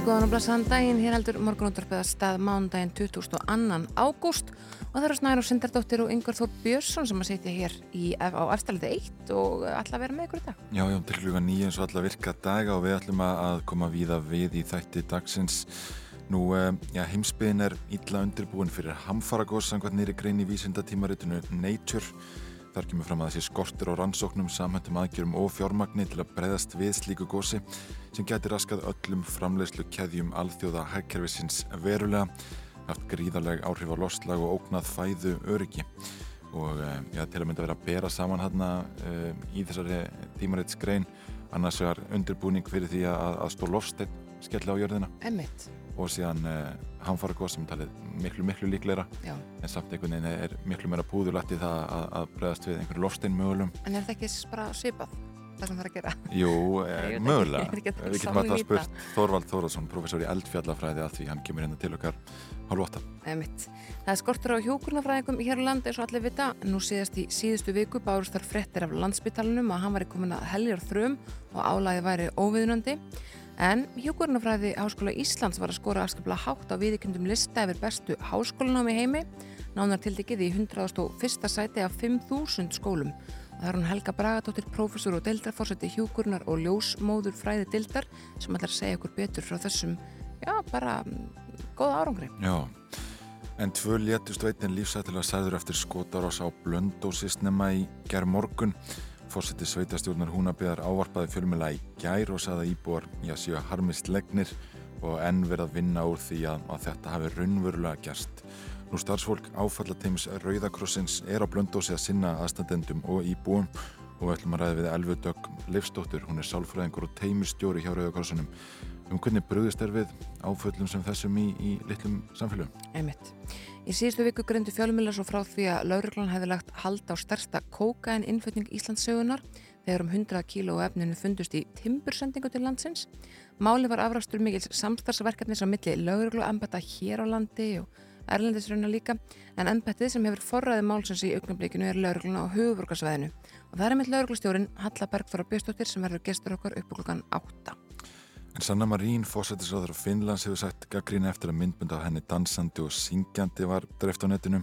Góðan og blessaðan daginn, hér heldur morgunúttarpið að stað mánudaginn 22. ágúst og það eru Snæður og Sindardóttir og Yngvar Þór Björnsson sem að sitja hér í, á eftirliti 1 og að vera með ykkur í dag. Já, já, til klukka nýja eins og alla virka daga og við ætlum að koma víða við í þætti dagsins. Nú, eh, já, heimsbyðin er illa undirbúin fyrir hamfaragós samkvæmt nýri grein í vísindatímaritinu Nature. Þar kemur fram að þessi skortir á rannsóknum, samhættum aðgjörum og fjármagni til að breyðast við slíku gósi sem getur raskað öllum framleiðslu keðjum alþjóða hægkerfisins verulega, haft gríðarleg áhrif á lostlag og ógnað fæðu öryggi. Og eh, já, til að mynda vera að bera saman hérna uh, í þessari tímaritsgrein, annars er undirbúning fyrir því að, að stó lofsteinn skella á jörðina Emmitt, og síðan uh, hamfara góð sem talið miklu, miklu líkleira já. en samt einhvern veginn er miklu meira púðulætt í það að, að bregðast við einhverju lofsteinmögulum En er það ekki bara svipað, það sem það er að gera? Jú, eh, mögulega Við getum alltaf spurt Þorvald Þórðarsson, professor í eldfjallafræði að því hann kemur hérna til okkar hálf Einmitt. Það er skortur á hjókurnafræðingum hér á land eins og allir vita. Nú síðast í síðustu viku bárust þar frettir af landsbytalanum að hann væri komin að heljar þröm og álæði væri óviðunandi. En hjókurnafræði Háskóla Íslands var að skora afskaplega hátt á viðikundum lista yfir bestu háskólanámi heimi. Nánar tildikið í 101. sæti af 5.000 skólum. Það er hún Helga Bragadóttir, prófessor og deildarforseti hjúkurnar og ljósmóður fræði deildar sem að segja okkur betur frá þessum, já, bara mm, góða árangri. Já, en tvö létust veitin lífsættilega sæður eftir skótarás á blöndósisnema í ger morgun Fórseti sveitastjórnar húnabiðar ávarpaði fjölmjöla í gær og saði að íbúar já, séu harmist legnir og enn verið að vinna úr því að, að þetta hafi raunverulega gerst. Nú starfsfólk áfallateims Rauðakrossins er á blöndósi að sinna aðstandendum og íbúum og við ætlum að ræða við Elfu Dögg Leifstóttur, hún er sálfræðingur og teimistjóri hjá Rauðakrossunum um hvernig brugðist er við áföllum sem þessum í, í litlum samfélögum. Einmitt. Í síðustu viku grindu fjölumillar svo frá því að lauruglan hefði lagt hald á stærsta kókain innflutning Íslandssögunar þegar um 100 kíló efninu fundust í timbursendingu til landsins. Máli var afrastur mikils samstarfsverkefnis á milli lauruglu embætta hér á landi og erlendisrauna líka en embættið sem hefur forræði málsins í augnablikinu er laurugluna á hugurvorkarsveðinu og það er mitt lauruglustjórin Halla Bergþóra Bjöstóttir sem verður gestur okkar upp klukkan 8. En Sanna Marín, fósættisráður á Finnlands, hefur sagt gaggrín eftir að myndbund af henni dansandi og syngjandi var dreift á netinu.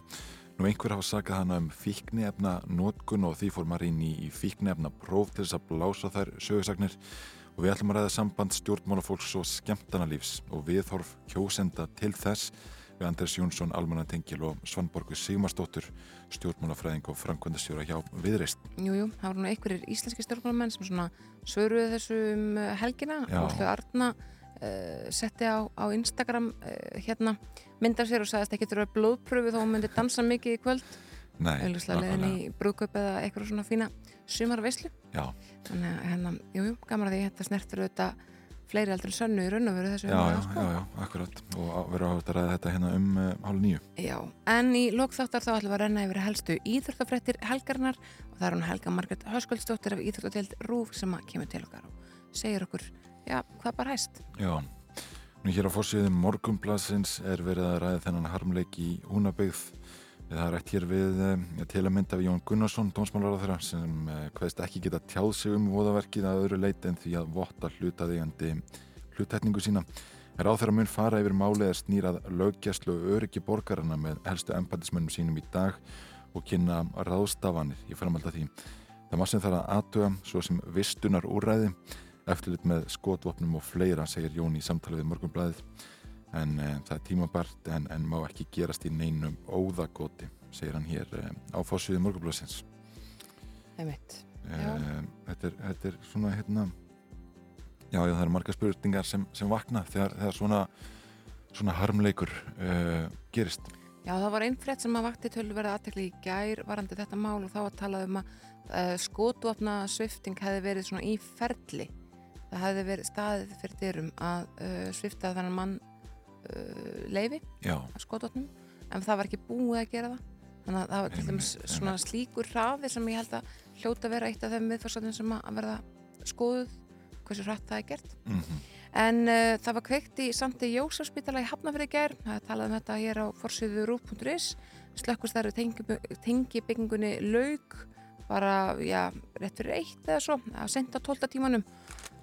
Nú einhver hafa sagað hana um fíkniefna nótkun og því fór Marín í, í fíkniefna próf til þess að blása þær sögursagnir og við ætlum að ræða samband stjórnmálafólks og skemmtanalífs og viðhorf kjósenda til þess við Anders Jónsson, Almanatengil og Svanborgu Sigmarsdóttur, stjórnmálafræðing og framkvæmdastjóra hjá Viðreist. Jújú, jú, það voru nú einhverjir íslenski stjórnmálamenn sem svona svöruðu þessu um uh, helgina. Áslu Arna uh, setti á, á Instagram uh, hérna myndar sér og sagðist ekki þurfa blóðpröfu þó hún myndi dansa mikið í kvöld. Auðvitað nákvæmlega. í brúðkaup eða eitthvað svona fína sumarveislu. Þannig að hérna, jújú, jú, gaman að því þetta snertur auðvitað fleiri aldrei sönnu í raun og veru þessu já, umræðu, já, sko. já, já, akkurat og verður áhugt að ræða þetta hérna um uh, hálf nýju. Já, en í lokþáttar þá ætlum við að renna yfir helstu íþróttafréttir helgarnar og það er hún Helga Margrét Höskuldsdóttir af Íþróttatild Rúf sem kemur til okkar og segir okkur, já, hvað bara hæst? Já, nú hér á fórsíðum morgumblasins er verið að ræða þennan harmleik í húnabyggð. Það er rætt hér við eh, til að mynda við Jón Gunnarsson, dómsmálaráðherra, sem eh, hvaðist ekki geta tjáð sig um voðaverkið að öðru leiti en því að votta hlutaðigandi hlutætningu sína. Ráðherra mun fara yfir málið er snýrað löggjæslu og öryggi borgarana með helstu empatismönnum sínum í dag og kynna ráðstafanir í framhald að því. Það maður sem þarf að aðtuga svo sem vistunar úræði eftirlit með skotvopnum og fleira, segir Jón í samtali við morgunblæðið en e, það er tímabart en, en má ekki gerast í neinum óðagóti, segir hann hér e, á fórsviði morgunblæðsins Einmitt. e, Já. þetta, er, þetta er svona hérna já, já, það eru margar spurningar sem, sem vakna þegar, þegar svona svona harmleikur e, gerist Já, það var einn frétt sem að vakti tölverða aðtekli í gær varandi þetta mál og þá að tala um að uh, skotvopna svifting hefði verið svona í ferli. Það hefði verið staðið fyrir dyrum að uh, svifta þannig mann uh, leifi já, að skotvopnum en það var ekki búið að gera það. þannig að það var til dæmis svona slíkur hraði sem ég held að hljóta vera eitt af þeim viðfarsöndum sem að verða skoðuð hversu hratt það er gert. Mhm. en uh, það var kveikt í Sandi Jósafspítala í Hafnafrið gær. Það er talað um þetta hér á forsýðu rúf.is slökkust þar tengi byggingunni laug bara, já, rétt fyrir eitt eða svo, að senda 12 tímanum.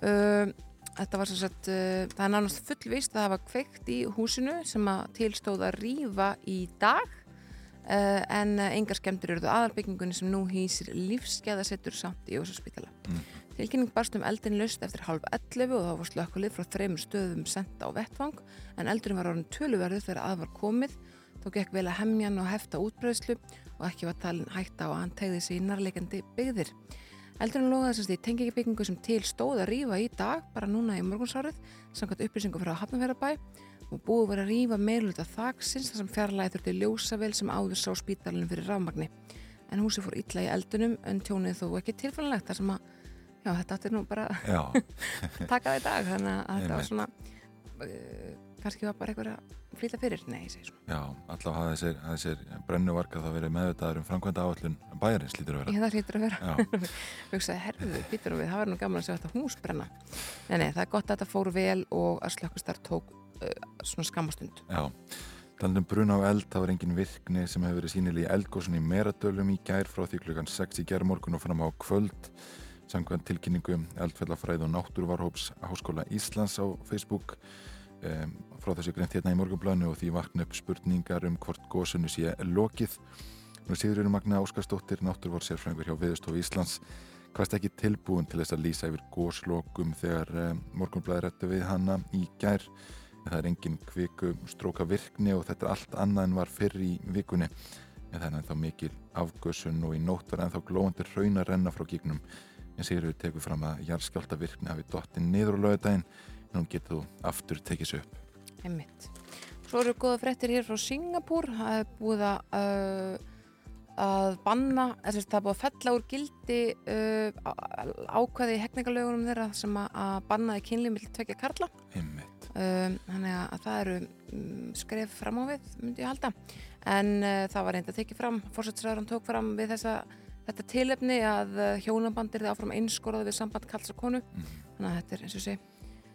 Uh, þetta var svo sett uh, það er nánast fullvist að það var kveikt í húsinu sem að tilstóð að rýfa í dag uh, en uh, engar skemmtir eru það aðalbyggingunni sem nú hýsir lífskeðasettur samt í Jósafspítala Mm. Tilkynning barst um eldin löst eftir halv 11 og þá var slökkulið frá þreymur stöðum senda á vettvang en eldurinn var orðin töluverðu þegar að var komið þó gekk vel að hemjan og hefta útbröðslu og ekki var talin hætta á að hann tegði sig í nærleikandi byggðir. Eldurinn loðaði sérst í tengingibyggingu sem til stóð að rýfa í dag, bara núna í morgunsárið, samkvæmt upplýsingu frá Hafnarfjörðabæ og búið var að rýfa meirluta þaksins þar sem fjarlæði þurfti ljósavel sem áður sá spítalinn fyrir rafmagni. En húsi fór illa í eldunum en tjónið þó ekki tilfællanlegt þar sem að, já þetta átti nú bara Já, taka það í dag þannig að þetta var svona uh, kannski var bara einhver að flýta fyrir nei, ég segi svona já, allavega hafa þessir, þessir brennuvarka þá verið meðvitaður um framkvæmda áallun bæjarins lítur að vera. ég það hlýtur að vera Já, hugsaði, herðu, býtur við, það var nú gaman að sjá þetta hús brenna nei, nei, það er gott að þetta fór vel og að slökkustar tók uh, svona skamastund já. Talandum bruna á eld, það var engin virkni sem hefur verið sínileg í eldgósun í Meradölum í gær frá því klukkan 6 í gærmorgun og fram á kvöld. Samkvæmt tilkynningu eldfellafræð og náttúruvarhóps Háskóla Íslands á Facebook um, frá þessu greint hérna í morgunblanu og því vakna upp spurningar um hvort gósunu sé lokið. Nú Sigurður Magna Óskarsdóttir, náttúruvarsérfræðingur hjá Viðstof Íslands, hvaðst ekki tilbúin til þess að lýsa yfir góslokum þegar um, morgunblæði rættu við hana í gær. Það er engin kviku stróka virkni og þetta er allt annað en var fyrr í vikunni. En það er ennþá mikil afgössun og í nótt var ennþá glóandir raun að renna frá gígnum. En Sigurður tekur fram að jarðskjálta virkni hafi dottið niður á lögudaginn hún getur þú aftur tekið sér upp. einmitt svo eru góða fréttir hér frá Singapúr það er búið að uh, að banna, það er búið að fella úr gildi uh, á- ákvæði í hegningalögunum þeirra sem að, að bannaði kynlið mill tvekja karla Einmitt. um, þannig að það eru um, skref fram á við, myndi ég halda en uh, það var reynda að tekið fram fórsætsræðan tók fram við þessa þetta tilefni að uh, hjónabandir þið áfram einskorðað við samband kalls og konu Mhm. þannig að þetta er eins og sé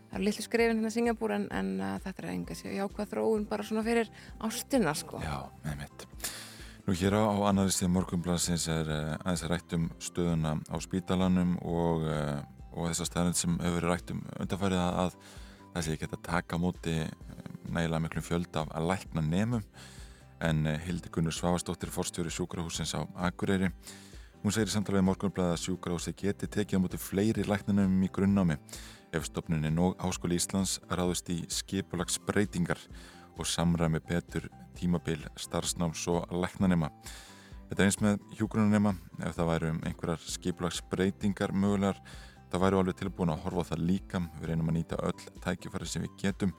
það eru litlu skrefin hérna Singapúr en, en uh, þetta er enga sér jákvæð þróun bara svona fyrir ástina sko. Já, einmitt. Nú hér á, á annari síðan morgunblansins er uh, aðeins rætt um stöðuna á spítalanum og, uh, og þessar staðnum sem hefur verið rætt um undarfærið að, að það sé ekki að taka móti uh, nægilega miklum fjölda af að lækna nemum. En uh, Hildi Gunnur Svavastóttir fórstjóri sjúkrahúsins á Akureyri Hún segir í samtalið morgunblæði að sjúkrahúsi geti tekið á móti fleiri læknanum í grunnnámi ef stopnunin og Háskóli Íslands ráðust í skipulagsbreytingar og samræmi betur tímabil starfsnáms og læknanema. Þetta er eins með hjúgrunanema, ef það væru um einhverjar skipulagsbreytingar mögulegar, það væru alveg tilbúin að horfa á það líka, við reynum að nýta öll tækifæri sem við getum,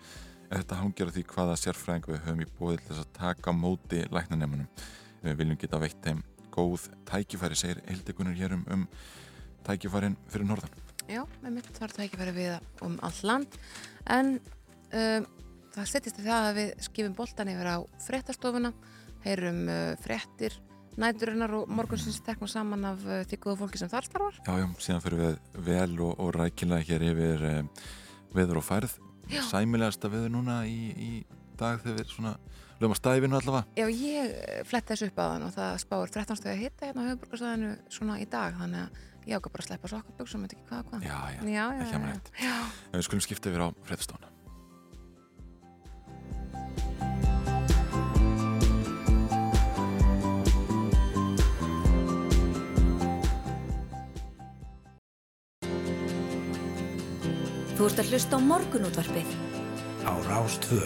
ef þetta hangir á því hvaða sérfræðing við höfum í bóðil þess að taka móti læknanemunum. Við viljum geta veitt þeim góð tækifæri, segir Hildegunur hér um, um tækifærin fyrir norðan. Já, með mitt var það ekki verið við um allt land en um, það settist það að við skifum boltan yfir á fréttastofuna heyrum uh, fréttir næturinnar og morgunsins teknum saman af uh, því góða fólki sem þar starfar Já, já, síðan fyrir við vel og, og rækilega hér yfir um, veður og færð. Já. Sæmilegasta veður núna í, í dag þegar við svona lögum að stæfinu allavega. Já, ég eh, fletti þessu upp á þann og það spáir 13 stöði að hitta hérna á höfuborgarsæðinu svona í dag þannig að ég ákvað bara að sleppa sokkaböksum, veit ekki hvað, hvað Já, já, já, já, ekki já, amrætt. já. En við skulum skipta yfir á fréttastofna. Þú ert að hlusta á morgunútvarpið á Rástvö.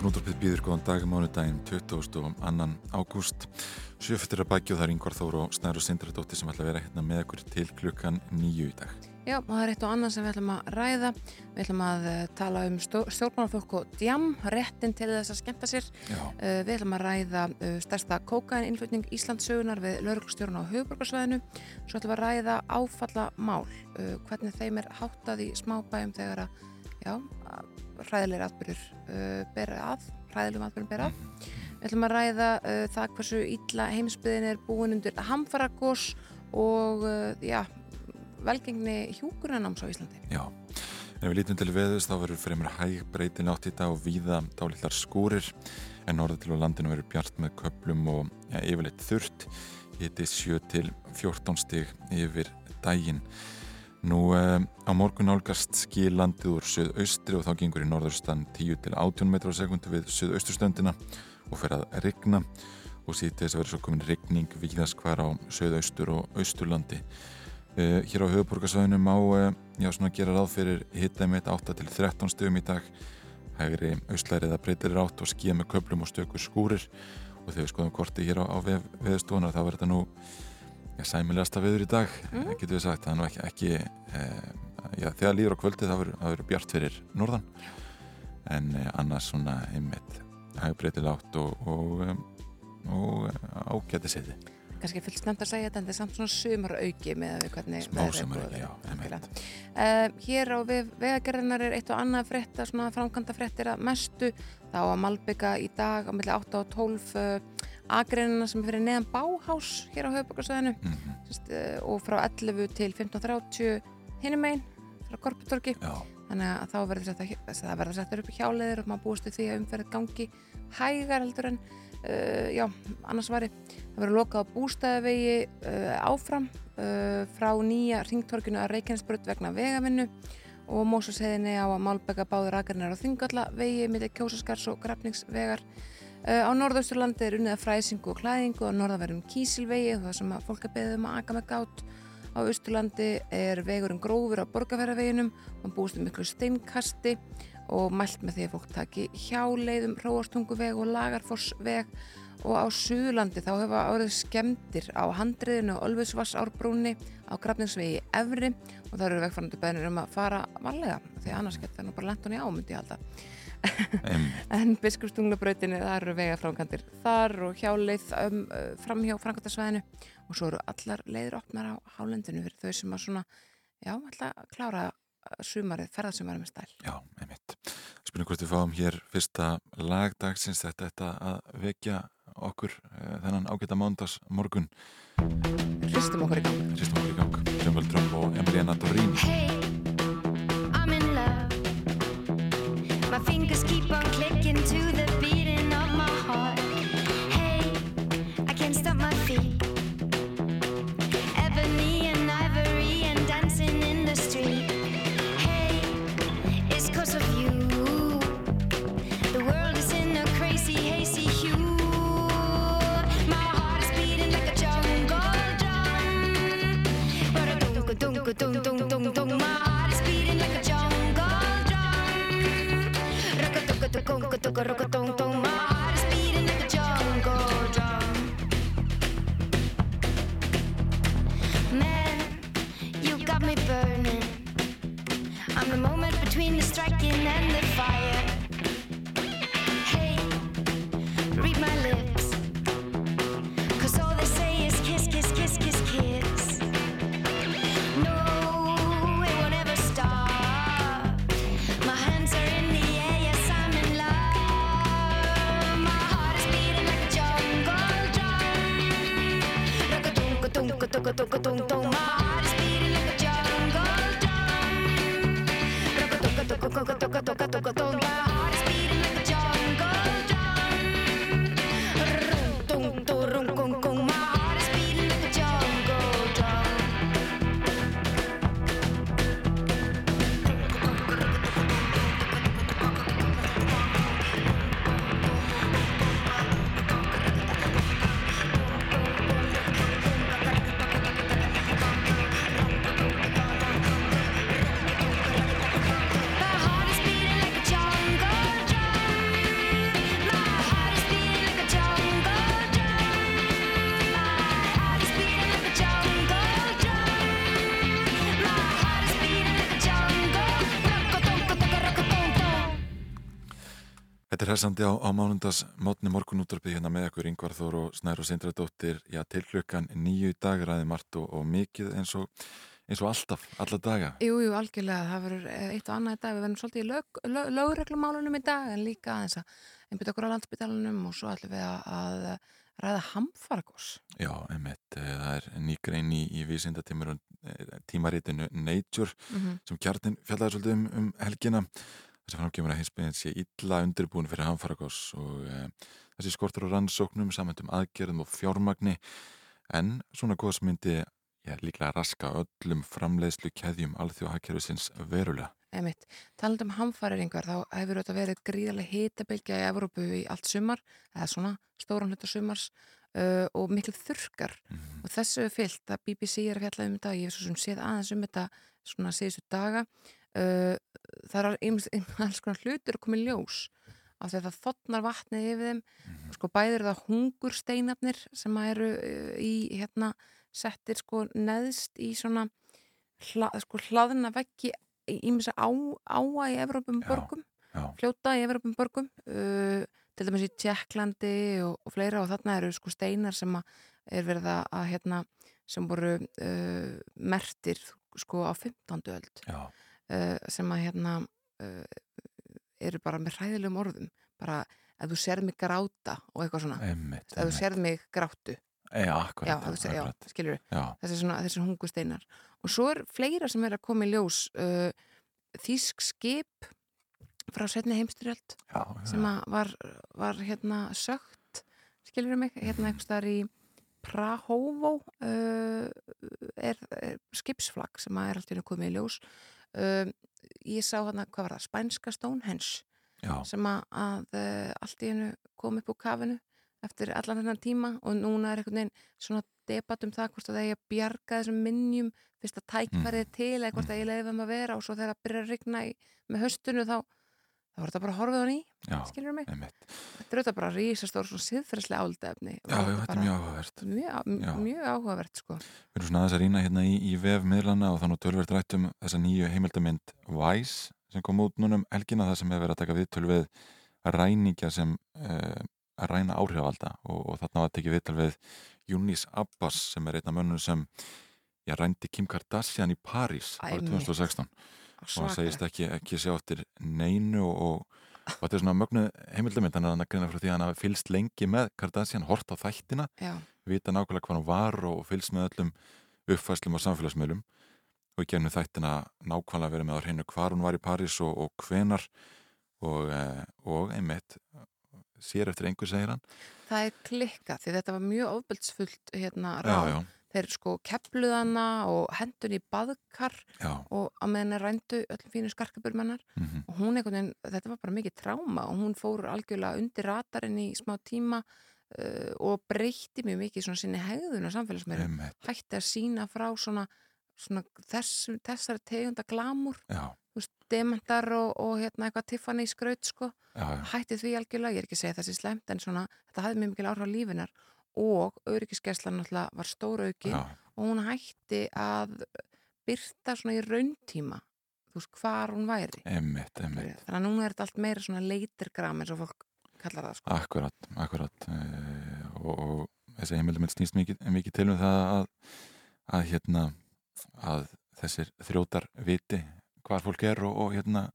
Morgun útvarpið býður góðan dag mánudaginn 22. ágúst. Sjöfettir að bækju þar yngvar Þóru og Snæru Sindradóttir sem ætla að vera hérna með okkur til klukkan nýju í dag. Já, og það er eitt og annað sem við ætlum að ræða. Við ætlum að uh, tala um stjórnmálafólk og djam, réttin til þess að skemta sér. Uh, við ætlum að ræða uh, stærsta kókaininnflutning Íslandsögunar við lauruglstjórn á höfuborgarsvæðinu. Svo ætlum við að ræða áfalla mál, hvernig þeim er háttað í að, já, ræðilegir atbyrjur bera að, ræðilegum atbyrjum bera að. Við ætlum að ræða það hversu ítla heimsbyðin er búin undir hamfaragós og, já, velgengni hjúkurannáms á Íslandi. Já, ef við lítum til veðus þá verður fremur hæg breytin átt í dag og víða dálitlar skúrir en norður til á landinu verður bjart með köplum og ja, yfirleitt þurrt hitti 7 til 14 stig yfir daginn. Nú eh, á morgun álgast skil landið úr söðaustri og þá gengur í norðurstan 10 til 18 metrar á sekundu við söðaustustöndina og fer að rigna. Og síðan þess að verður svo komin rigning víðast hver á söðaustur og austurlandi. Uh, hér á höfuborgarsvæðinu má uh, já, gera ráð fyrir hittaði mitt 8-13 stöðum í dag. Hægri auslærið að breytir rátt og skíða með köplum og stökur skúrir. Og þegar við skoðum korti hér á, á veðstofunar þá verður þetta nú sæmilegasta veður í dag mm. getur við sagt, það er nú ekki, ekki eh, já, þegar líður á kvöldi það verður bjart fyrir norðan. En eh, annars svona einmitt hægri breytir rátt og, og, og, og ágæti seti kannski fullt snemt að segja þetta en þetta er samt svona sumar auki með að við hvernig smá sumar auki, já, uh, hér á vegagerðinar er eitt og annað frétta, svona framkvæmda fréttir að mestu. Þá að Malbygga í dag á milli 8 og 12 uh, agreinina sem er fyrir neðan báhás hér á höfbrukarsvæðinu mm -hmm. uh, og frá 11 til 15.30 hinnum einn frá Korputorki þannig að þá verður þetta verður settur upp í hjáleður og maður búist því að umferðið gangi hægar heldur en Uh, já, annars var það verið lokað á bústæðavegi uh, áfram uh, frá nýja ringtorkinu að Reykjanesbrödd vegna vegavinnu og Mósasheðinni á að Málbæka báður aðgarnar á Þingallavegi mitt kjósaskars og grafningsvegar á norðausturlandi er unnið að fræsingu og klæðingu á norðaverðum Kísilvegi það sem að fólk er beðið um að aga með gátt á austurlandi er vegurinn grófur á borgarferðaveginum og búist um miklu steinkasti og mælt með því að fólk taki hjáleiðum Róastunguveg og Lagarfossveg. Og á Suðurlandi þá hefa árið skemdir á handriðinu og Ölfusvarsárbrúni á Grafningsvegi Evri og það eru vegfærandi bænir um að fara valega því annars getur það nú bara lenton í ámyndi alltaf en biskupstungnabrautinni það eru vegafránkandir þar og hjáleið um, fram hjá Frankværtarsvæðinu og svo eru allar leiðir opnar á hálendinu fyrir þau sem að svona já, alltaf klára sumarið, ferðarsumarið með stæl. Já, einmitt. Spurning hvort við fáum hér fyrsta lagdagsins þetta, þetta að vekja okkur uh, þennan ágæta mándags morgun Ristum okkur í gang. Ristum okkur í gang, Sjömböld Drömm og Emiliana Dorín Hey, fingers keep on clicking to the beating of my heart. Hey, I can't stop my feet roco, toco, roco. Hersandi á, á mánundas mótni morgunúttarpið hérna með ekkur Yngvar Þór og Snær og Sindradóttir já, til klukkan nýju dag ræði margt og, og mikið eins og, eins og alltaf, alla daga. Jú, jú, algjörlega, það verður eh, eitt og annað í dag, við verðum svolítið í lög, lög, lögreglumálunum í dag en líka aðeins að einbyrja okkur á landsbytalanum og svo ætlum við að, að ræða hamfargós. Já, einmitt, eh, það er nýgrein í, í vísindatímur og tímaritinu Nature Mm -hmm. sem kjartin fjallaði svolítið um, um helgina að framkjöfum að hinsbyggðin sé illa undirbúin fyrir hamfaragos og e, þessi skortur og rannsóknum samöndum aðgerðum og fjármagni en svona góðs myndi já, líklega raska öllum framleiðslu keðjum alþjóðhagkerfisins verulega. Einmitt, talað um hamfæringar þá hefur þetta verið gríðarlega hitabilgja í Evrópu í allt sumar eða svona stóran hluta sumars uh, og miklu þurkar Mm. og þessu er fyllt að BBC er að fjalla um þetta ég hef svo sem séð aðeins um þetta svona síðustu daga uh, það er alls konar hlutur að koma í ljós af því að það þotnar vatnið yfir þeim Mhm. sko bæðir það hungur steinafnir sem að eru uh, í hérna settir sko neðst í svona hla, sko hlaðna veggi í misa á, áa í Evrópum borgum Já, fljóta í Evropum borgum uh, til dæmis í Tjekklandi og, og fleira og þarna eru sko steinar sem að er verið að, að hérna sem voru uh, mertir sko á 15. öld já, sem að hérna uh, eru bara með hræðilegum orðum. Bara ef þú sér mig gráta og eitthvað svona. Einmitt. ef þú sér mig gráttu. Já, akkurat. já, sér, já, akkurat. skilur Já, þessi, hungusteinar og svo er fleira sem er að koma í ljós uh, þýsk skip frá setni heimstyrjöld sem að var, var hérna sögt, skilur mig hérna einhvers staðar í Prahovo uh, er, er skipsflag sem að er alltaf komið í ljós uh, ég sá hérna, hvað var það, spænska Stonehenge já, sem að, að uh, allt í hennu kom upp úr kafinu eftir allan þennan tíma og núna er einhvern veginn svona debatt um það hvort að það er að bjarga þessum minnjum fyrst að tækverðið Mm. til eða hvort að ég leiði þeim að vera og svo þegar að byrja að rigna í, með höstunum þá þá var þetta bara horfið á ný, já, skilur mig þetta er þetta bara rísastór svona siðferðslega áldefni Já, já, þetta er mjög áhugavert. mjög, Já. mjög áhugavert sko Við erum svona aðeins að rýna hérna í, í vef miðlana og þannig að tölverð rætt um þessa nýju heimildamind Vice sem kom út núna um helgina það sem hefur verið að taka viðtöl við ræningja sem uh, að ræna áhrifalda og, og þarna var að tekið viðtöl við Júnis Abbas sem er einn af mönnum sem já, rændi Kim Kardashian í París árið Æ, mitt. 2016 og hann segist ekki, ekki sjá eftir neinu og, og, og þetta er svona mögnu heimildamind hann er hann að greina frá því að hann hafi fylst lengi með Kardashian, hort á þættina já, vita nákvæmlega hvað hún var og fylgst með öllum uppfæslum á samfélagsmiðlum. Og í gennum þættina nákvæmlega verið með á hreinu hvar hún var í París og, og hvenar og, eh, og einmitt sér eftir einhver segir hann. Það er klikka því þetta var mjög ofbeldsfullt hérna ráð þeir sko kepluðana og hendun í baðkar já, og að meðan er rændu öllum fínu skarkaburmennar mm og hún einhvern veginn, þetta var bara mikið tráma og hún fór algjörlega undir ratarinn í smá tíma uh, og breytti mjög mikið svona sinni hegðun á samfélagsmeðum, einmitt. Hætti að sína frá svona, svona þess, þessari tegunda veist, dementar og, og hérna eitthvað Tiffany skraut sko, já, já, hætti því algjörlega, ég er ekki að segja þessi slemt en svona, þetta hafði mjög mikil áhrif á lífinar og öryggisgæslan náttúrulega var stóra aukin já, og hún hætti að byrta svona í rauntíma þú veist, hvar hún væri. Einmitt, einmitt. þannig að núna er þetta allt meira svona leitirgram eins og fólk kallar það sko. akkurat, akkurat eh, og, og þessi heimildamind snýst mikið, mikið til um það að, að hérna að þessir þrjótar viti hvar fólk er og, og hérna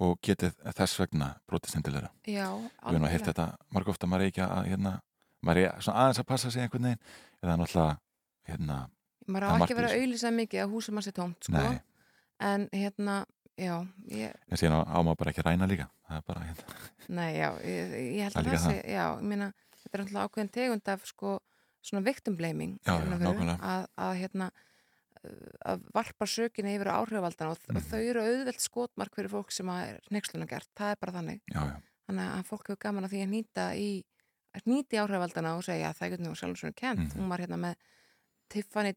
og getið þess vegna brotist hendilega Já, við erum að heyrta þetta marg ofta maður ekki að hérna, maður er svona aðeins að passa sig einhvern veginn. Eða náttúrulega hérna, maður á ekki í að auðlýsa mikið að húsum að sé tómt sko. en hérna, já ég, en síðan á, maður bara ekki að ræna líka. Það er bara hérna, nei, já, ég, ég held að það sé já, meina, þetta er náttúrulega ákveðin tegund af sko, svona nákvæmlega. að, að hérna að varpa sökina yfir á áhrifaldana og, Mhm. og þau eru auðvelt skotmark fyrir fólk sem er nexluna gert, það er bara þannig. Já, já, þannig að fólk hefur gaman að því að nýta í í áhrifaldana og segja að það er nú sjálfur svona kent, Mhm. hún var hérna með Tiffany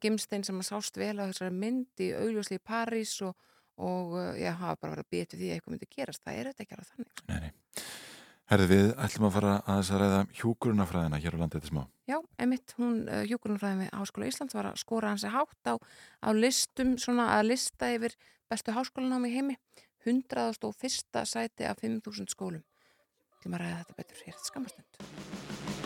Gimstein sem að sást vel á þessari mynd í augljósli í París og, og uh, já, hafa bara verið að býta því að eitthvað myndi gerast, það er þetta ekki alveg þannig nei, nei. Herði við ætlum að fara að þess að ræða hjúkurunafræðina hér á landið þetta smá. Já, einmitt, hún uh, hjúkurunarfræði með Háskóla Íslands var að skora hansi hátt á, á listum, svona að lista yfir bestu háskólanám í heimi. 101. sæti af 5.000 skólum ætlum að ræða þetta betur hér þetta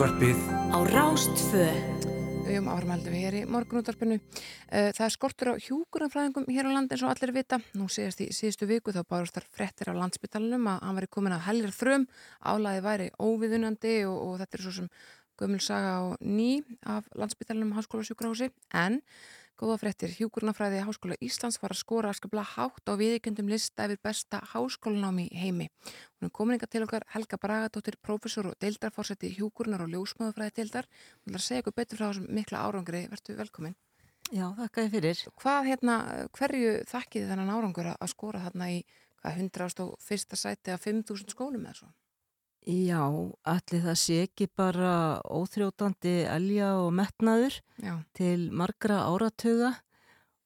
útvarpið Á Rástfö. Um áframhaldum við hér í morgunútarpinu. Eh, Það er skortur á hjúkurumfræðingum hér á landi eins og allir vita. Nú síðast í síðustu viku þá bárust þar frettir á landsbytalanum að hann væri komin að heljar þröm, álæði væri óviðunandi og, og þetta er svo sem gömul saga á ný af landsbytalanum Háskóla sjúkrahúsi. En góða frettir, hjúkurnafræði Háskóla Íslands var að skora askabla hátt á viðikendum lista yfir besta háskólanámi heimi. Hún er komin ykkar til okkar Helga Bragadóttir, prófessor og deildarfórseti hjúkurnar og ljósmaðurfræði deildar. Hún ætlar að segja ykkur betur frá þessum mikla árangri. Vertu velkomin. Já, þakka þið fyrir. Hvað hérna, hverju þakkið þið þennan árangur að- að skora þarna í hvað, 101. sæti af 5.000 skólum eða svo? Já, allir það sé ekki bara óþrjótandi elja og metnaður Já, til margra áratuga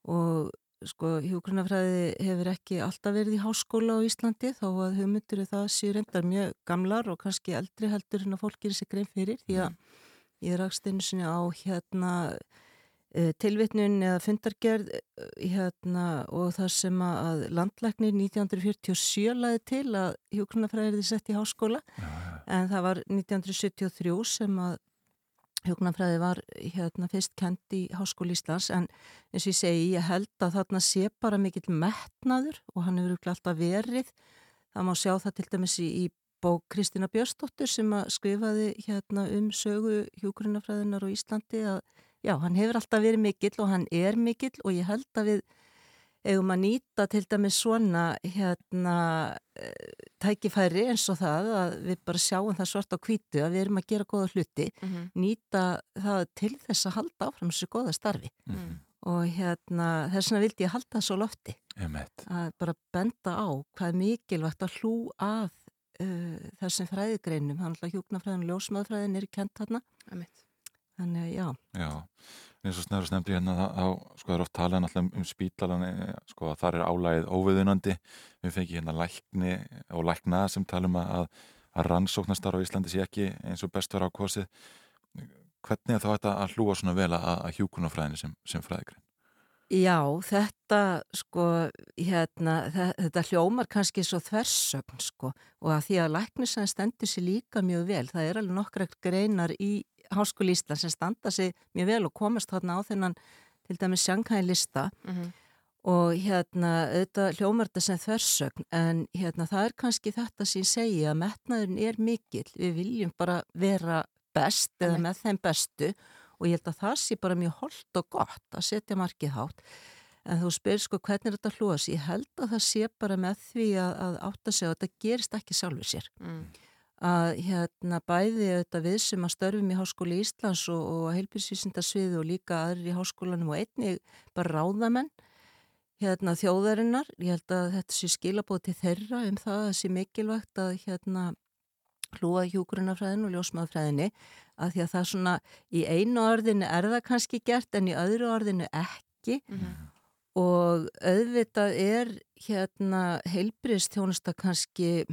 og sko hjúgrunafræði hefur ekki alltaf verið í háskóla á Íslandi þó að hugmyndur það séu reyndar mjög gamlar og kannski eldri heldur en að fólk gerir sig grein fyrir því að ég rakst einu sinni á hérna tilvitnun eða fundargerð eh, hérna, og það sem að landlæknir 1947 laði til að hjúgrunafræði er sett í háskóla. En það var 1973 sem að hjóknarfræði var hérna fyrst kent í Háskóli Íslands. En eins og ég segi, ég held að þarna sé bara mikill metnaður og hann hefur alltaf verið. Það má sjá það til dæmis í, í bók Kristina Björnsdóttur sem að skrifaði hérna um sögu hjókurinnafræðinar á Íslandi að já, hann hefur alltaf verið mikill og hann er mikill og ég held að við eigum að nýta til dæmis svona hérna eh, tækifæri eins og það að við bara sjáum það svart á hvítu að við erum að gera góða hluti Mhm. nýta það til þess að halda áfram þessu góða starfi Mhm. og hérna þess vegna vildi ég halda það svo lofti að bara benda á hvað mikilvægt að hlú að uh, þessum fræðigreinum, hann hjúknafræðin og ljósmaðurfræðin er kent þarna Einmitt. Þannig að já, Já, eins og snæður snemdi hérna þá, sko það er oft talað náttúrulega um spítalan eh, sko að þar er álægið óviðunandi. Við fengi hérna lækni og lækna sem tala um að, að rannsóknastar á Íslandi sé ekki eins og best var ákosið hvernig er þá þetta að hlúa svona vel að, að hjúkunarfræðinni sem, sem fræðigrein? Já, þetta sko, hérna, þe- þetta hljómar kannski svo þversögn sko og að því að læknisæðin stendur sér líka mjög vel, það er alveg nokkra greinar í Háskóli Ísland sem standa sér mjög vel og komast þarna á þennan til dæmis sjanghæði lista Mhm. og hérna auðvitað hljómar þetta sem þversögn en hérna það er kannski þetta sem ég segi að metnaðurinn er mikill, við viljum bara vera best eða með þeim bestu og ég held að það sé bara mjög holdt og gott að setja markið hátt. En þú spyrir sko hvernig er þetta að hlúa sér ég held að það sé bara með því að, að átta sig að þetta gerist ekki sjálfur sér. Mm. Að hérna bæði auðvitað við sem að störfum í Háskóli Íslands og, og heilbísvísindarsviði og líka aðrir í háskólanum og einni bara ráðamenn hérna þjóðarinnar, ég held að þetta sé skilabóð til þeirra um það að það sé mikilvægt að hérna hlúa hjúgrunafræðinu og ljósmaðfræðinu að því að það svona í einu orðinu er það kannski gert en í öðru orðinu ekki Mhm. og auðvitað er hérna heilbriðstjónusta kannski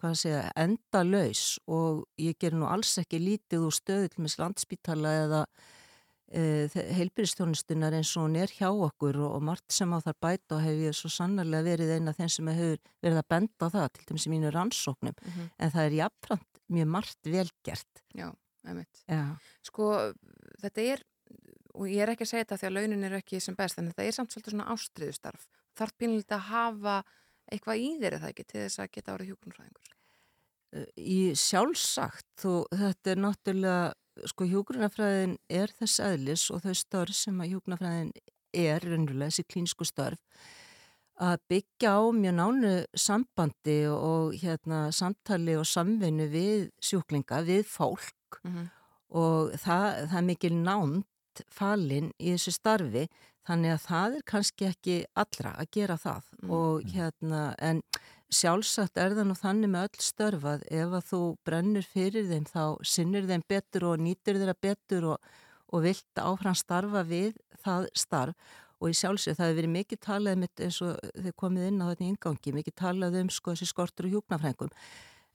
hvað að segja, enda laus og ég ger nú alls ekki lítið úr stöðu til mis landspítala eða e, heilbriðstjónustunar eins og hún er hjá okkur og, og margt sem á þar bæta og hef ég svo sannarlega verið eina af þeim sem hefur verið að benda það til dæmis í mínu rannsóknum Mhm. en það er jafnframt mjög margt velgert Já, einmitt. Já, Sko, þetta er, og ég er ekki að segja þetta því að launin eru ekki sem best, en þetta er samt svolítið svona ástriðustarf. Þarf pínlítið að hafa eitthvað í þeirri það ekki til þess að geta árið hjúkunarfræðingur. í sjálfsagt þú, þetta er náttúrulega sko hjúgrunafræðin er þess eðlis og þau störf sem að hjúgrunafræðin er raunverulega þessi klínsku störf að byggja á mjög nánu sambandi og hérna samtali og samvinnu við sjúklinga, við fólk Mm -hmm. og það, það er mikil nánd falin í þessu starfi þannig að það er kannski ekki allra að gera það Mm. og hérna en sjálfsagt er það nú þannig með öll störfað ef að þú brennur fyrir þeim þá sinnur þeim betur og nýtur þeirra betur og, og vilt áfram starfa við það starf og í sjálfsög það hefur verið mikið talað mitt eins og þau komið inn á þetta í ingangi mikið talað um sko þessi skortur og hjúknafrængum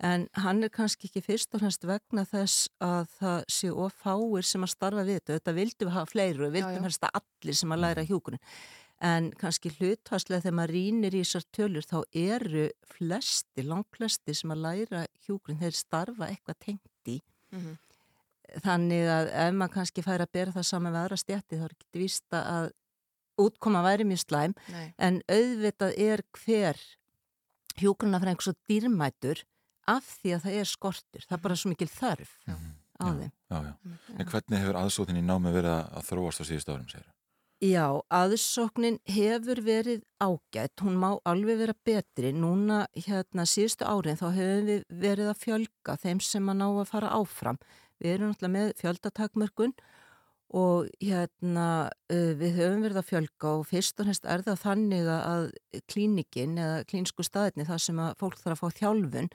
en hann er kannski ekki fyrst og fremst vegna þess að það sé of fáir sem að starfa við þetta. Þetta vildum hafa fleiri og við vildum helst að allir sem að læra hjúkunin en kannski hlutvarslega þegar maður rínir í þessar tölur þá eru flesti, langflesti sem að læra hjúkunin þeir starfa eitthvað tengt í. Mhm. þannig að ef maður kannski fær að bera það saman við aðra stjætti þá er ekki vísta að útkoma væri mjög slæm. Nei. en auðvitað er hver hjúgrunafræðing svo dýrmætur af því að það er skortur það er bara svo mikil þörf á Já, þeim já, já. En hvernig hefur aðsótin í námi verið að, þróast á síðustu árum, segir? Já, aðsóknin hefur verið ágætt, hún má alveg vera betri. Núna, hérna, síðustu árin þá hefur við verið að fjölga þeim sem að ná að fara áfram. Við erum náttúrulega með fjöldatakmörkun og hérna, við höfum verið að fjölga og fyrst og hennst er það þannig að klínikin eða klínsku staðinni, það sem að fólk þarf að fá þjálfun,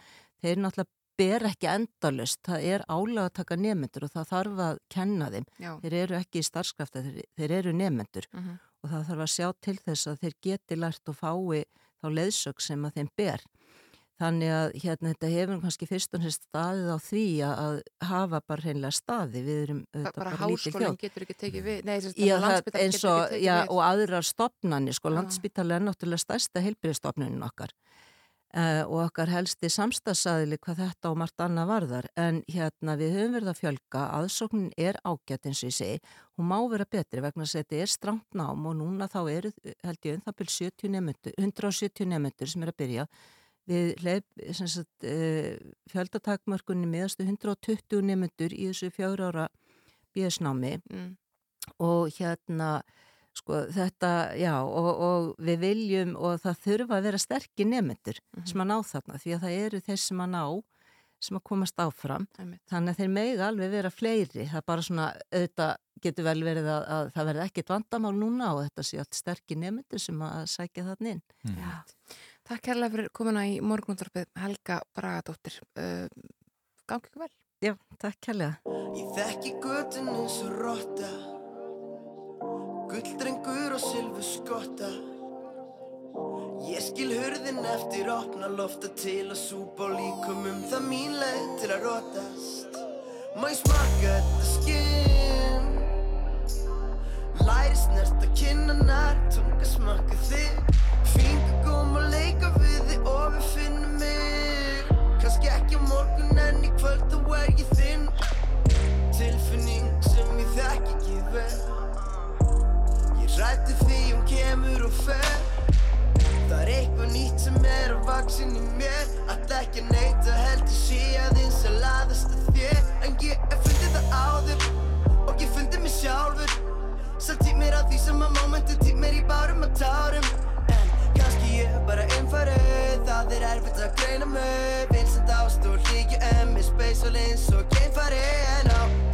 þeir náttúrulega ber ekki endalust, það er álega að taka nefnendur og það þarf að kenna þeim. Já. Þeir eru ekki í starfskrafta, þeir, þeir eru nefnendur Mhm. og það þarf að sjá til þess að þeir geti lært og fái þá leiðsög sem að þeim ber. Þannig að hérna þetta hefur kannski fyrst og hérst staðið á því að, hafa bara hreinlega staði. Við erum Bara bara háskólinn getur ekki tekið við, nei, Já, að það, og, já, og aðrar stopnarnir, sko, Já. landspítala er náttúrulega stærsta heilbyrðistofnunin okkar uh, og okkar helsti samstagsæðili hvað þetta og margt annað varðar. En hérna við höfum verið að fjölga aðsóknin er ágætt eins og ég segi. Hún má vera betri vegna að þetta er strangt nám og núna þá eru held ég um það byrj 70 nefnendur 170 nefnendur sem er að byrja. Við sagt, uh, fjöldatakmörkunni meðastu 120 nefnendur í þessu fjögur ára bíðsnámi Mm. og hérna sko þetta, já og, og við viljum og það þurfa að vera sterkir nefnendur Mhm. sem að ná þarna því að það eru þeir sem að ná sem að komast áfram Einmitt. þannig að þeir meiga alveg vera fleiri það er bara svona, auðvitað getur vel verið að, að það verði ekkit vandamál núna og þetta sé allt sterkir nefndir sem að sækja þann inn Já. Takk kærlega fyrir komuna í morgunúttarpið Helga Bragadóttir. Uh, gangi ykkur vel. Já, takk kærlega Ég þekki götun eins og rotta Gulldrengur og silfu skotta Ég skil hurðin eftir opna lofta til að súpa á líkumum Það mín leið til að rótast. Má ég smaka þetta skinn? Læri snerta kinnanar, tunga smakka þig. Fingur kom að leika við þig og við finnum mig. Kannski ekki á morgun en í kvöld þá er ég þinn Ég rætti því hún kemur og fer. Það er eitthvað nýtt sem er á vaksin í mér. Ætla ekki að neita heldur sé að eins að laðast að þér. En ég hef fundið það áður Og ég fundið mig sjálfur. Samt típ mér að því sem að momentu típ mér í bárum og tárum. En kannski ég er bara einfari Það er erfitt að greina mig. Vinsend ást og hlíkja emmi og lins og geimfari En á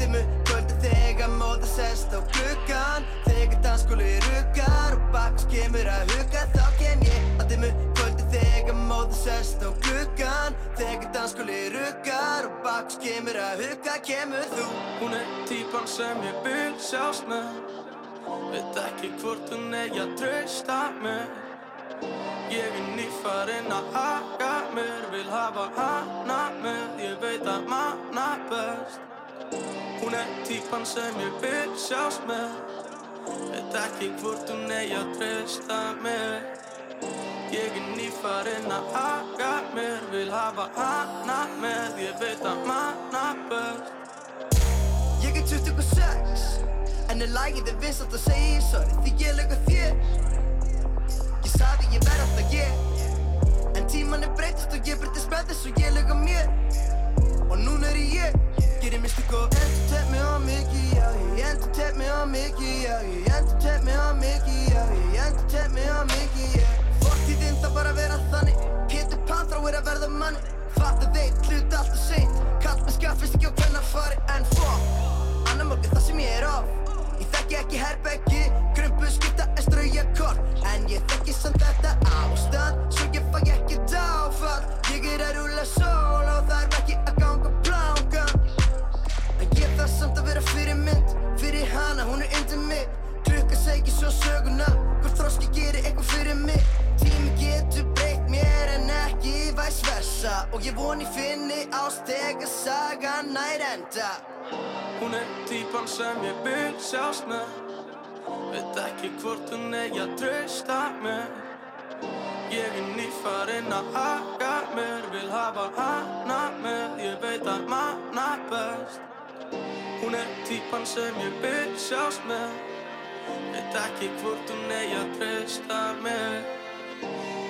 þegar móða sest á gluggan Þegar dansskóli ruggar og baks kemur að hugga Þá kem ég á dimmu kvöldi þegar móða sest á gluggan Þegar dansskóli ruggar og baks kemur að hugga Kemur þú. Hún er típan sem ég vil sjást með. Veit ekki hvort hún eigi að treysta mér. Ég er nýfarinn að haka mér Vil hafa hana með. Ég veit að manna best Hún er típan sem ég vil sjást með. Veit ekki hvort hún eigi að treysta mér. Ég er nýfarinn að haka mér Vil hafa hana með. Ég veit að manna best. Ég er 26 En er lagið er vinsalt að segja sorry Því ég lög að þér. Ég sagði ég verð alltaf ég En tíman er breytist og ég breytist með þess og ég lög að mér. Og núna er ég Gerir mystik og endur mig á mikið Já, ég endur mig á mikið Já, ég endur mig á mikið Já, ég endur mig á mikið yeah. Fortíðinn það bara að vera þannig Pétur Panþrá er að verða manni Fatta þeir hlut alltaf seint Kall með skaffist ekki á hvenna fari En fuck. Annar morgun það sem ég er off Ég þekki ekki herbeggi Krumpu skipta en strauja kort En ég þekki samt þetta ástand Svo ég fæ ekki dáfall Ég er að rúla sól Og það er ekki vera fyrir mynd Fyrir hana, hún er undir mig Klukka segir svo söguna Hvort þroski gerir eitthvað fyrir mig. Tími getur breytt mér en ekki væs versa. Og ég voni finni ástega sagan nær enda. Hún er típan sem ég vil sjást með. Veit ekki hvort hún eigi að treysta mér. Ég er nýfarinn að haka mér Vil hafa hana með. Ég veit að manna best Hún er típan sem ég vil sjást með. Veit ekki hvort hún eigi að treysta mér.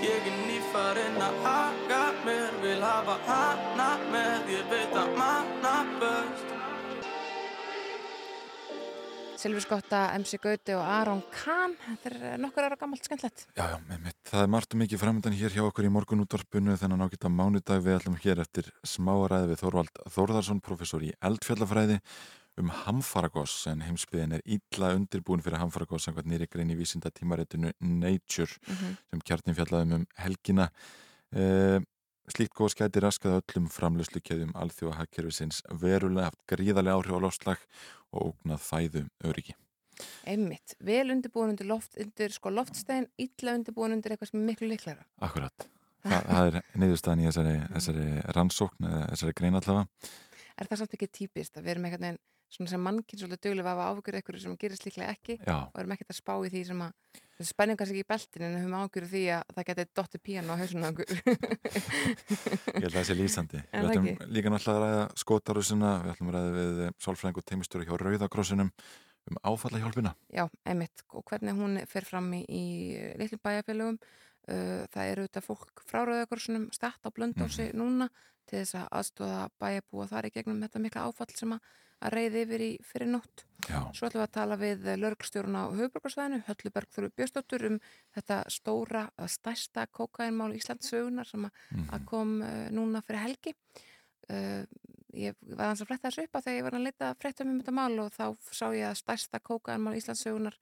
Ég er nýfarinn að haka mér Vil hafa hana með. Ég veit að manna best Silvi Skotta, MC Gauti og Aron Kahn. Þetta er eh, nokkur ára gammalt skemmtilegt. Já, já, með mitt. Það er margt og mikið framöndan hér hjá okkur í morgunútvarpinu þennan ágætt að mánudag við ætlum hér eftir smáaræði við Þorvald Þórðarsson, professor í eldfjallafræði um hamfaragoss en heimsbyðin er illa undirbúin fyrir hamfaragoss samkvæmt nýri grein í vísinda tímaritinu Nature sem kjarnin fjallaðum um helgina. Uh, slíkt góð skæti raskað öllum framlöslukjöðum alþjóðahagkerfisins verulega haft gríðarlega áhrif á lofslag og ógnað fæðu öryggi. Einmitt, vel undirbúin undir, loft, undir sko loftstæðin, illa undirbúin undir eitthvað sem er miklu líklara. Akkurat. Þa, það er niðurstaðan í þessari, þessari rannsókn þessari grein allavega. Er það samt ekki típist að við erum eitthvað svona sem mannkinn svolítið dögulega að hafa áhugur eitthvað sem gerist líklega ekki Já. og erum ekkert að spá í því sem að við spennum kannski ekki í beltinu en við höfum áhugur því að það geti dotti píano á hausunum á okkur. Ég held að það sé lýsandi. Er Við það ætlum líka náttúrulega að ræða skótarusina, við ætlum að ræða við sálfræðing og teimistöru hjá Rauðakrossinum um áfallahjálpina. Já, einmitt, og hvernig hún fer fram í, í litlum bæjarfélögum það eru þetta fólk frá Rauðakorsunum statt á blöndósi núna til þess að aðstóða bæjarbúa þar í gegnum þetta mikla áfall sem að, að reyði yfir í fyrir nótt. Já. Svo ætlum við að tala við lögreglstjórun á höfuborgarsvæðinu, Hölluberg Þurru Björstóttur um þetta stóra, stærsta kókainmál Íslands sögunar sem að, Mhm. að kom uh, núna fyrir helgi uh, ég var hans að fletta þessu upp að þegar ég var að leita fréttum um þetta mál og þá sá ég að stærsta kókaðanmál Íslandssögunar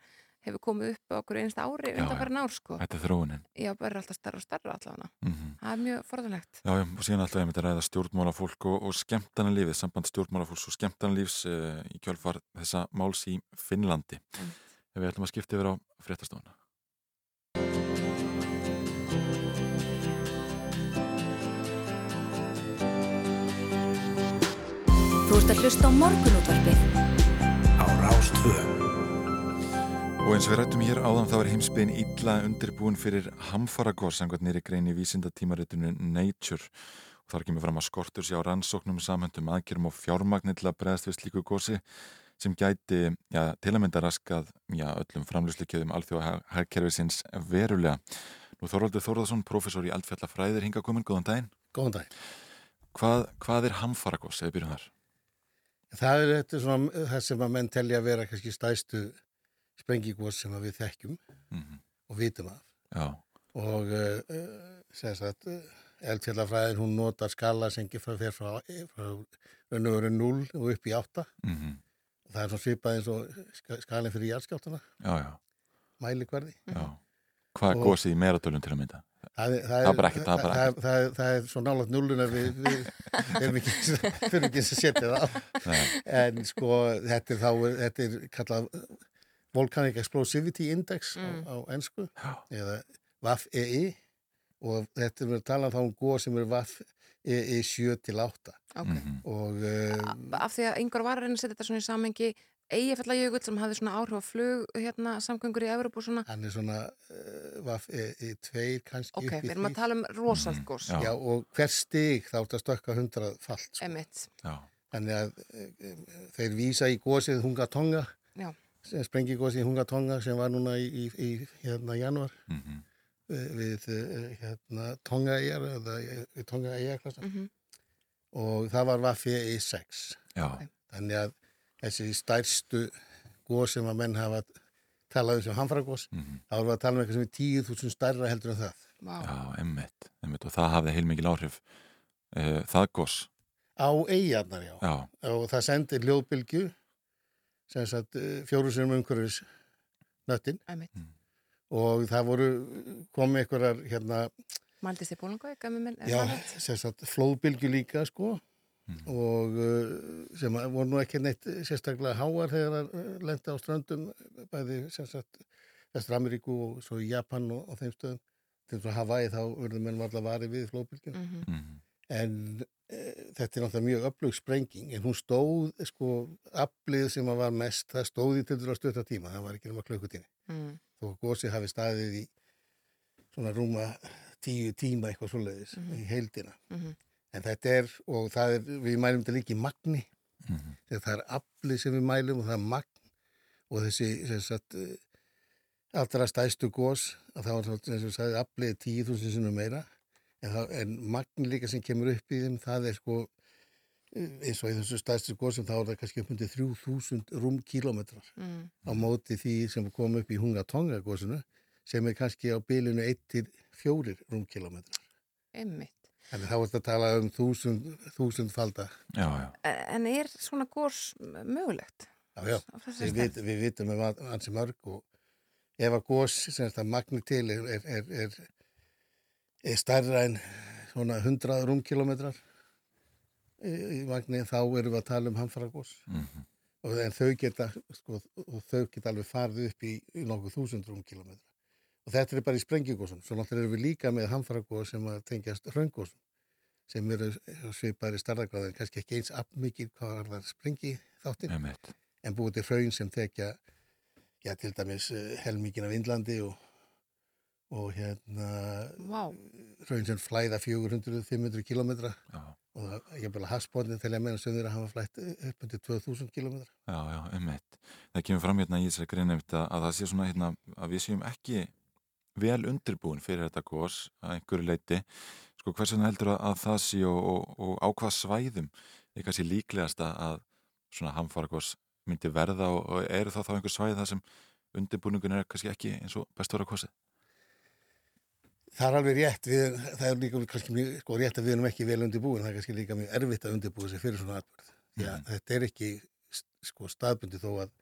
hefur komið upp á okkur einsta ári undan ár sko. Þetta er þróunin. Já, bara alltaf stærra og stærra allavega. Mm Það er mjög forðanlegt. Já, já, og síðan alltaf ég myndi að ræða stjórnmálafólk og, og skemmtana lífið, samband stjórnmálafólks og skemmtana lífs uh, í kjálfar þessa máls í Finnlandi. Mm. Ef við ætlum að skipta yfir á fréttastofuna. Þú ert að hlusta á morgunútvarpið á Rástvö. Og eins og við rættum hér áðan þá er heimsbyðin illa undirbúin fyrir hamfaragos samkvæmt nýri grein í vísindatímaritinu Nature. Og þar kemur fram að skortur sér á rannsóknum samhöndum aðgerum og að bregðast við slíku gosi sem gæti já, til að mynda raskað já, öllum framlýslikjöðum alþjóðahagkerfisins verulega. Nú Þorvaldur Þórðarsson, professor í Altfjallafræðir, hinga komin, góðan daginn. Góðan daginn. Hvað, hvað er hamfaragos, eða byrjum þar? Það er þetta sem að menn telja að vera kannski stæstu sprengigós sem við þekkjum Mhm. og vitum af. Já, Og uh, eldfjallafræðin hún notar skala sem ekki frá, fer frá, frá veru 0 og upp í 8. mhm, Og það er svona svipað eins og ska- skalinn fyrir jarðskjáttana, já, já, mælikvarði. já. Hvað er gosið í meratölum til að mynda? Það er, Það er það er bara það, það, það, er svo nálaðt nullun að við, við erum ekki, fyrir ekki að setja það á. En sko, þetta er þá, þetta er kallað Volcanic Explosivity Index Mm. á, á ennsku, Já, eða VAF-EI og þetta er verið að tala þá um góð sem er VAF-EI 7 til 8 Ok. mhm, og uh, Af því að yngur var að reyna að setja þetta svona í samengi Eyjafjallajökull sem hafði svona áhrif á flug hérna, samgöngur í Evropu og svona. hann er svona uh, VAF-EI 2 kannski Ok, upp í við erum því. að tala um rosalt gos. Já. Já, og hver stig þá er þetta stökka 100 falt sko. Þannig að uh, þeir vísa í gósið Hungatonga Já. Sem sprengigósið Hungatonga sem var núna í, í, í hérna januar mhm, við, við uh, hérna Tonga-eyjar eða við Tonga-eyjarklassa Mm og það var vaffi í 6 já, þannig að þessi stærstu gós sem að menn hafa talað um sem hamfragós mhm, þá erum við að tala um eitthvað sem er 10.000 stærra heldur en það. Vá. já, emmitt, emmitt og það hafði heilmikil áhrif uh, það gos, á eyjarnar já. já, og það sendir sagt fjóru sem umhverfis nöttin Emitt. og það voru komið einhverjar hérna Maldist í Bólunga, gæmi minn. er Já, sagt flóðbylgju líka sko Mhm. og uh, sem voru nú ekki neitt sérstaklega háar þegar það lendi á ströndum bæði Vestur Ameríku og svo Japan og, og þeim stöðum til þess að Hawaii þá verður menn varla varið við flóðbylgjum Mhm. mhm, en e, þetta er náttúrulega mjög öflug sprenging en hún stóð sko aflið sem að var mest, það stóð í til þess að stötta tíma, það var ekki nema klukkutími Mm. þó að gósið hafi staðið í svona rúma tíu tíma eitthvað svoleiðis Mhm. í heildina Mhm. En þetta er, og það er, við mælum þetta líka í magni, mhm, þegar það er afli sem við mælum og það er magn og þessi, sem sagt, eh, allra stæstu gós, að það var eins og sagði, aflið 10.000 sinum meira, en, en magn líka sem kemur upp í þeim, það er sko, eh, eins og í þessu stæstu gósum, þá er það kannski upp undir 3.000 rúmkilometrar Mm. á móti því sem kom upp í Hungatonga gósinu, sem er kannski á bylunu 1-4 rúmkilometrar. Emitt. Þannig þá er þetta að tala um þúsund, þúsund falda. já, já, En er svona gos mögulegt? Já, já. Við, vit, við vitum um ansi mörg og ef að gós, sem þetta magni til, er, er, er, er, er stærra en svona 100 rúmkilometrar í, magni, þá erum við að tala um hamfara gós. mhm, Og en þau geta, sko, og þau geta alveg farið upp í, í nokkuð þúsund rúmkilometra. Og þetta er bara í sprengjugósum. Svo náttúrulega erum við líka með hamfara gós sem að tengjast hraungósum sem eru svipaðir í starðagráðin, kannski ekki eins afmikið hvað var það sprengi þáttinn emmitt, en búið til hraun sem tekja já, til dæmis uh, helmingin af Indlandi og, og hérna Vá. hraun sem flæða 400-500 kilometra og ég vil að hasbóðin til að meina sem þeirra hafa flætt upp undir 2000 kilometra. já, já, emmitt það kemur fram hérna í þessari grein einmitt að, að það sé svona hérna að við séum ekki vel undirbúin fyrir þetta gos að einhverju leiti sko hvers vegna heldur að, að það sé og, og, og á hvað svæðum er kannski líklegast að, svona hamfara gos myndi verða og, og eru það þá einhver svæði það sem undirbúningun er kannski ekki eins og best vera kosið Það er alveg rétt, við, það er líka kannski mjög, sko, rétt að við erum ekki vel undirbúin, það er kannski líka mjög erfitt að undirbúa sig fyrir svona atbyrð. Því að þetta er ekki sko, staðbundi þó að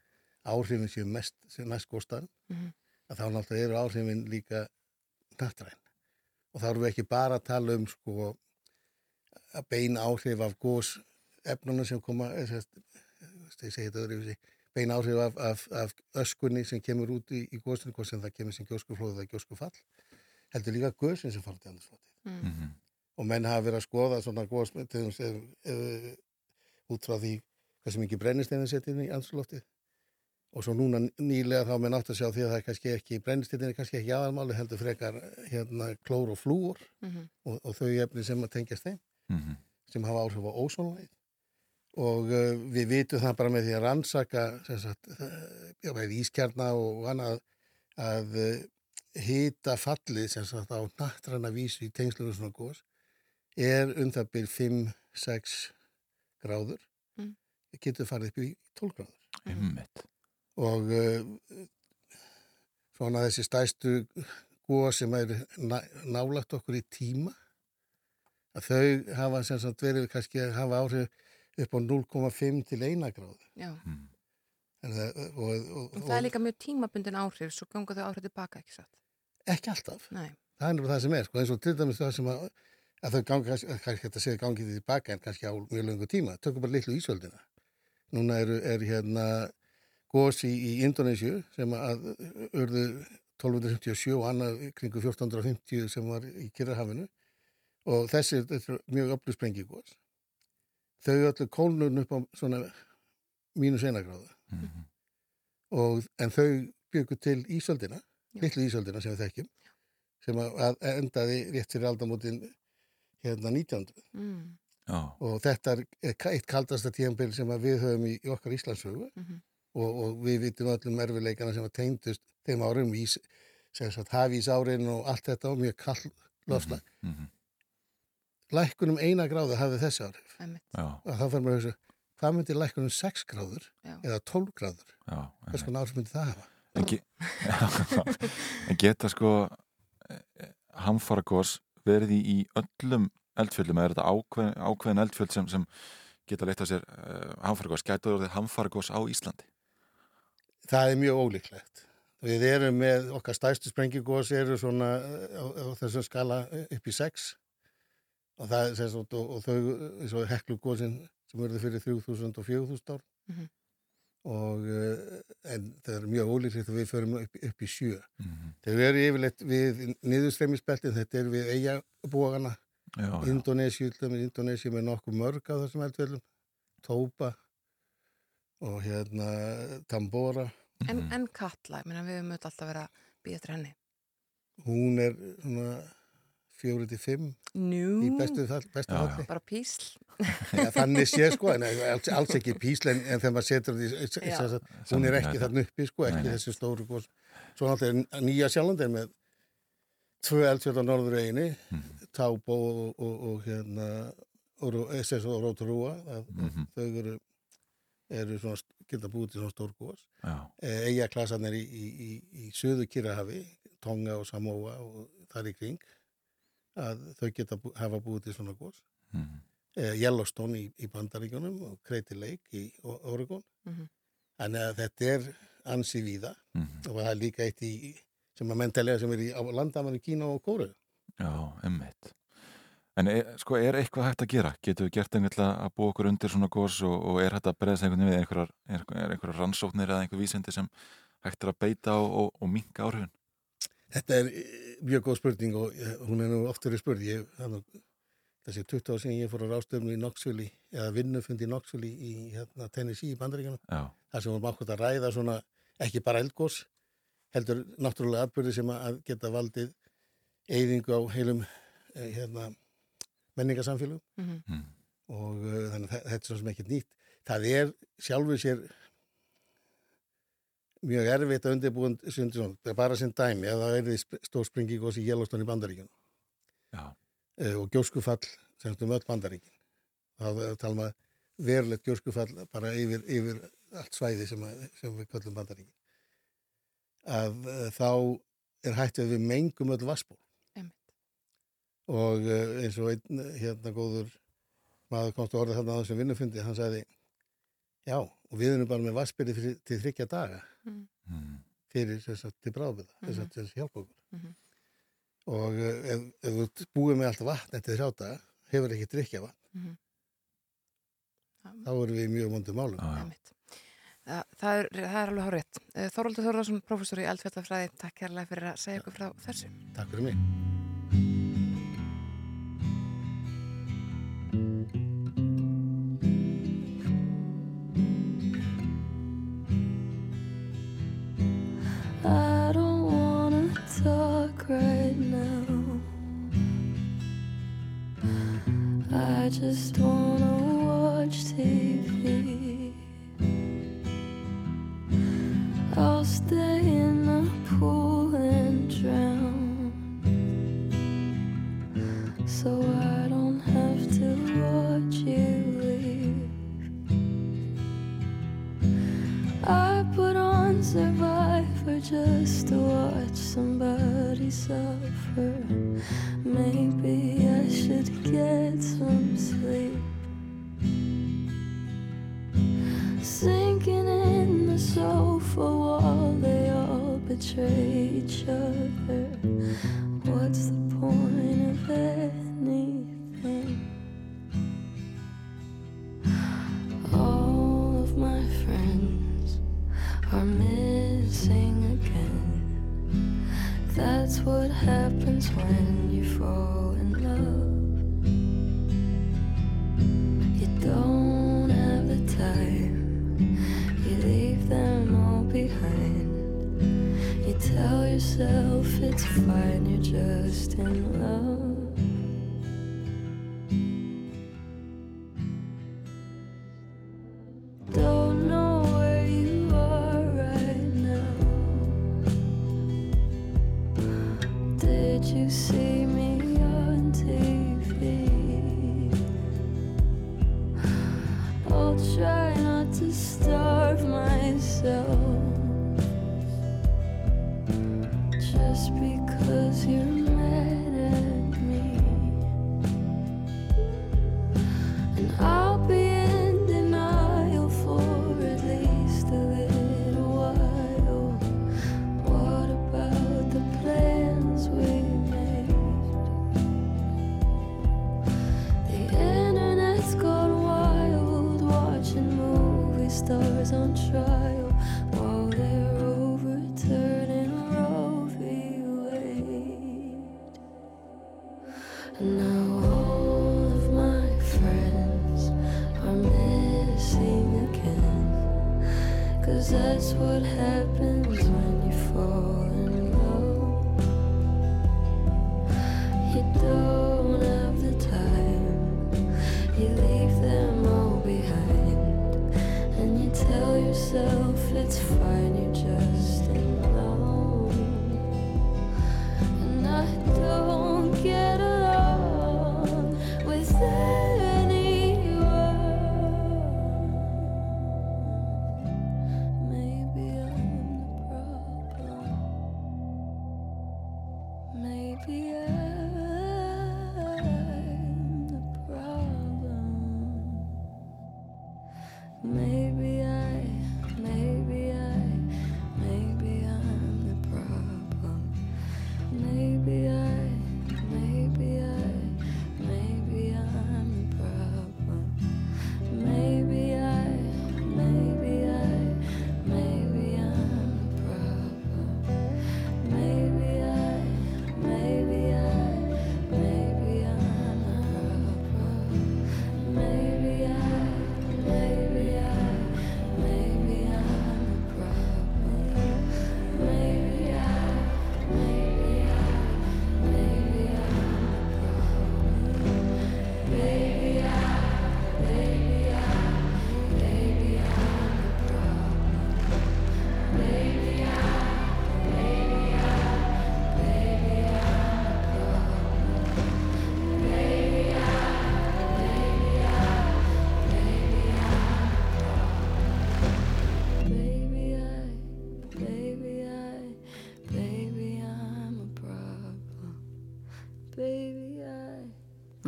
áhrifin séu mest, séu næst góðstæðan, Mhm. að þá náttúrulega eru áhrifin líka nattræn. Og þá erum við ekki bara að tala um sko, að beina áhrif af góðs efnunum sem koma, eh, ég segi þetta öðru beina áhrif af, af, af öskunni sem kemur út í, í góðstunni, hvort sem það kemur sem gjóskuflóð eða gjóskufall heldur líka göðsinn sem fara til andrúrslótið. Mm. Og menn hafa verið að skoða svona góðsmyndum út frá því hversu mikið brennisteinir setja inn í andrúrslótið. Og svo núna nýlega þá menn átt að sjá því að það er kannski ekki, brennisteinir er kannski ekki aðalmáli heldur frekar hérna klór og flúor Mhm. og, og þau efni sem að tengjast þeim Mhm. sem hafa áhrif á ósónlægið. Og uh, við vitum það bara með því að rannsaka sem sagt, uh, já, bæði ískjarna og annað að hita fallið sem sagt á nattræna vísu í tengslunum svona gós er um það byrj 5-6 gráður Mm. getur farið upp í 12 gráður Einmitt. og uh, svona þessi stæstu góð sem er ná, nálagt okkur í tíma að þau hafa sem sagt verið kannski að hafa áhrif upp á 0,5 til 1 gráð Já. Það, og, og, Og það er líka mjög tímabundin áhrif, svo ganga þau áhrif tilbaka, ekki satt? ekki alltaf. Nei. það er nefnilega það sem er, sko, eins og til dæmis það sem að, að þau gangi, kannski þetta segja gangið tilbaka en kannski á mjög löngu tíma. Tökum bara litlu ísöldina. Núna eru, er hérna gós í, Indonésiu sem að urðu 1257 og annað kringu 1450 sem var í Kyrrahafinu. Og þessi er mjög öllu sprengi gós þau öllu kólnun upp á svona mínus einagráða Mhm. og, en þau byggu til ísöldina, litlu ísöldina sem við þekkjum sem að, að endaði rétt fyrir aldamótin hérna 19. Mm. Já. og þetta er eitt kaldasta tíðanbyrð sem við höfum í, í okkar Íslandsögu Mhm. og, og við vitum öllum erfileikana sem að tengdust þeim árum í sem sagt hafís árin og allt þetta og mjög kall lofslag. Mhm. Lækkunum eina gráðu hafði þessi. Já. og þá fyrir maður að hugsa, hvað myndi lækkunum 6 gráður Já. eða 12 gráður? Já. Hvers konar áhrif myndi það hafa? En, ge en geta sko hamfara gos verið í, öllum eldfjöldum eða er þetta ákveðin, ákveðin eldfjöld sem, sem geta leitt á sér uh, hamfara gos gætu orðið hamfara gos á Íslandi Það er mjög ólíklegt. Við erum með okkar stæstu sprengigós eru svona á, á þessum skala upp í 6 og, það, er sem sagt, og, og þau, eins og heklugósin sem verður fyrir 3000 og 4000 ár Mhm. og uh, en það er mjög ólíklegt að við förum upp, upp í 7. Mhm. Þau eru yfirleitt við niðurstreymisbeltin, þetta er við eigabógana. Indonésiu, Indonésiu með nokkuð mörg á þessum eldfjöldum, Tópa og hérna Tambora. En, en Katla, ég meina við höfum öll alltaf verið að býja eftir henni. hún er svona fjóri til fimm Nú. í bestu, fall, bestu Já, já. falli. Bara písl. Ja, þannig sé sko, en alls, alls ekki písl en, en þegar maður setur sagt, hún er ekki þarna uppi sko, ekki Nei, nei. þessi stóru gos. Svo náttúrulega er nýja sjálfandi er með tvö eldfjöld á norður eginni, Mhm. Tábó og, og, og hérna SS og Róturúa, Mhm. þau eru, eru svona, geta búið til svona stór gos. Já. Eijaklasarnir í, í, í, í söðu Kyrrahafi, Tonga og Samoa og þar í kring, að þau geta bú, hafa búið til svona gos. Mhm. Eh, Yellowstone í, í Bandaríkjunum og Crater Lake í Oregon. Mhm. Þannig að þetta er ansi víða Mhm. og það er líka eitt í, sem að mentalega sem er í á landamannu Kína og Kóru. Já, emmitt. En er, sko, er eitthvað hægt að gera? Getur við gert einhverja að búa okkur undir svona gos og, og er hægt að breyðast einhvern veginn við einhverjar, er, er einhverjar rannsóknir eða einhver vísindi sem hægt er að beita og, og, og minka áhrifin? Þetta er eh, mjög góð spurning og eh, hún er nú oft verið spurð. Ég, þannig, þessi 20 ár síðan ég fór á rástöfnu í Knoxville í- eða vinnufund í Knoxville í, í hérna, Tennessee í Bandaríkjunum. Já. þar sem vorum ákvæmt að ræða svona ekki bara eldgós, heldur náttúrulega atbyrði sem að geta valdið eyðingu á heilum eh, hérna, menningarsamfélögum Mhm. Mm. og uh, þannig að þe- þetta er svo sem ekkert nýtt. Það er sjálfur sér mjög erfitt að undirbúin það er bara sinn dæmi að það er stór springi góðs í Yellowstone í Bandaríkjun e, eh, og gjóskufall semst um öll Bandaríkin. Þá talum við verulegt gjóskufall bara yfir, yfir allt svæði sem, að, sem við kallum Bandaríkin. Að e, þá er hættið við mengum öll vassból og e, eins og einn hérna góður maður komst að orða þarna á þessum vinnufundi hann sagði já og við erum bara með vassbyrði til þryggja daga. Mm. Mm. fyrir þess að til bráðbyrða, þess mhm. að til þess að hjálpa okkur. Mhm. Og eh, ef, ef þú búið með allt vatn eftir þrjáta, hefur ekki drikja vatn, mhm. þá erum við mjög múndið málum. Ah. Það, það, er, það er alveg horfitt. Eh, Þorvaldur Þorðarsson, professor í eldfjöldafræði, takk kærlega fyrir að segja okkur frá þessu. Takk fyrir mig.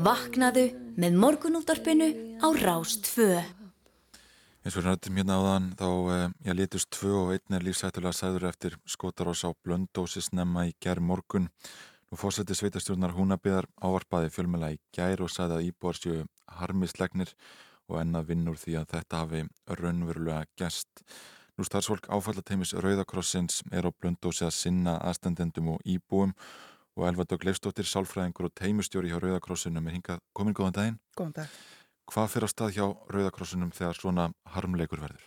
Vaknaðu með morgunúldarpinu á Rástfö. Eins og rættum hérna áðan þá eh, ég litust tvö og einn er lífsættulega sæður eftir skotarós á blöndósi snemma í gær morgun. Nú fórsætti sveitastjórnar húnabiðar ávarpaði fjölmjöla í gær og sagði að íbúar séu harmislegnir og enna vinnur því að þetta hafi raunverulega gest. Nú starfsfólk áfallateimis Rauðakrossins er á blöndósi að sinna aðstendendum og íbúum og Elva Dögg Leifstóttir, sálfræðingur og teimustjóri hjá Rauðakrossinum er hingað komin góðan daginn. Góðan dag. Hvað fyrir á stað hjá Rauðakrossinum þegar svona harmleikur verður?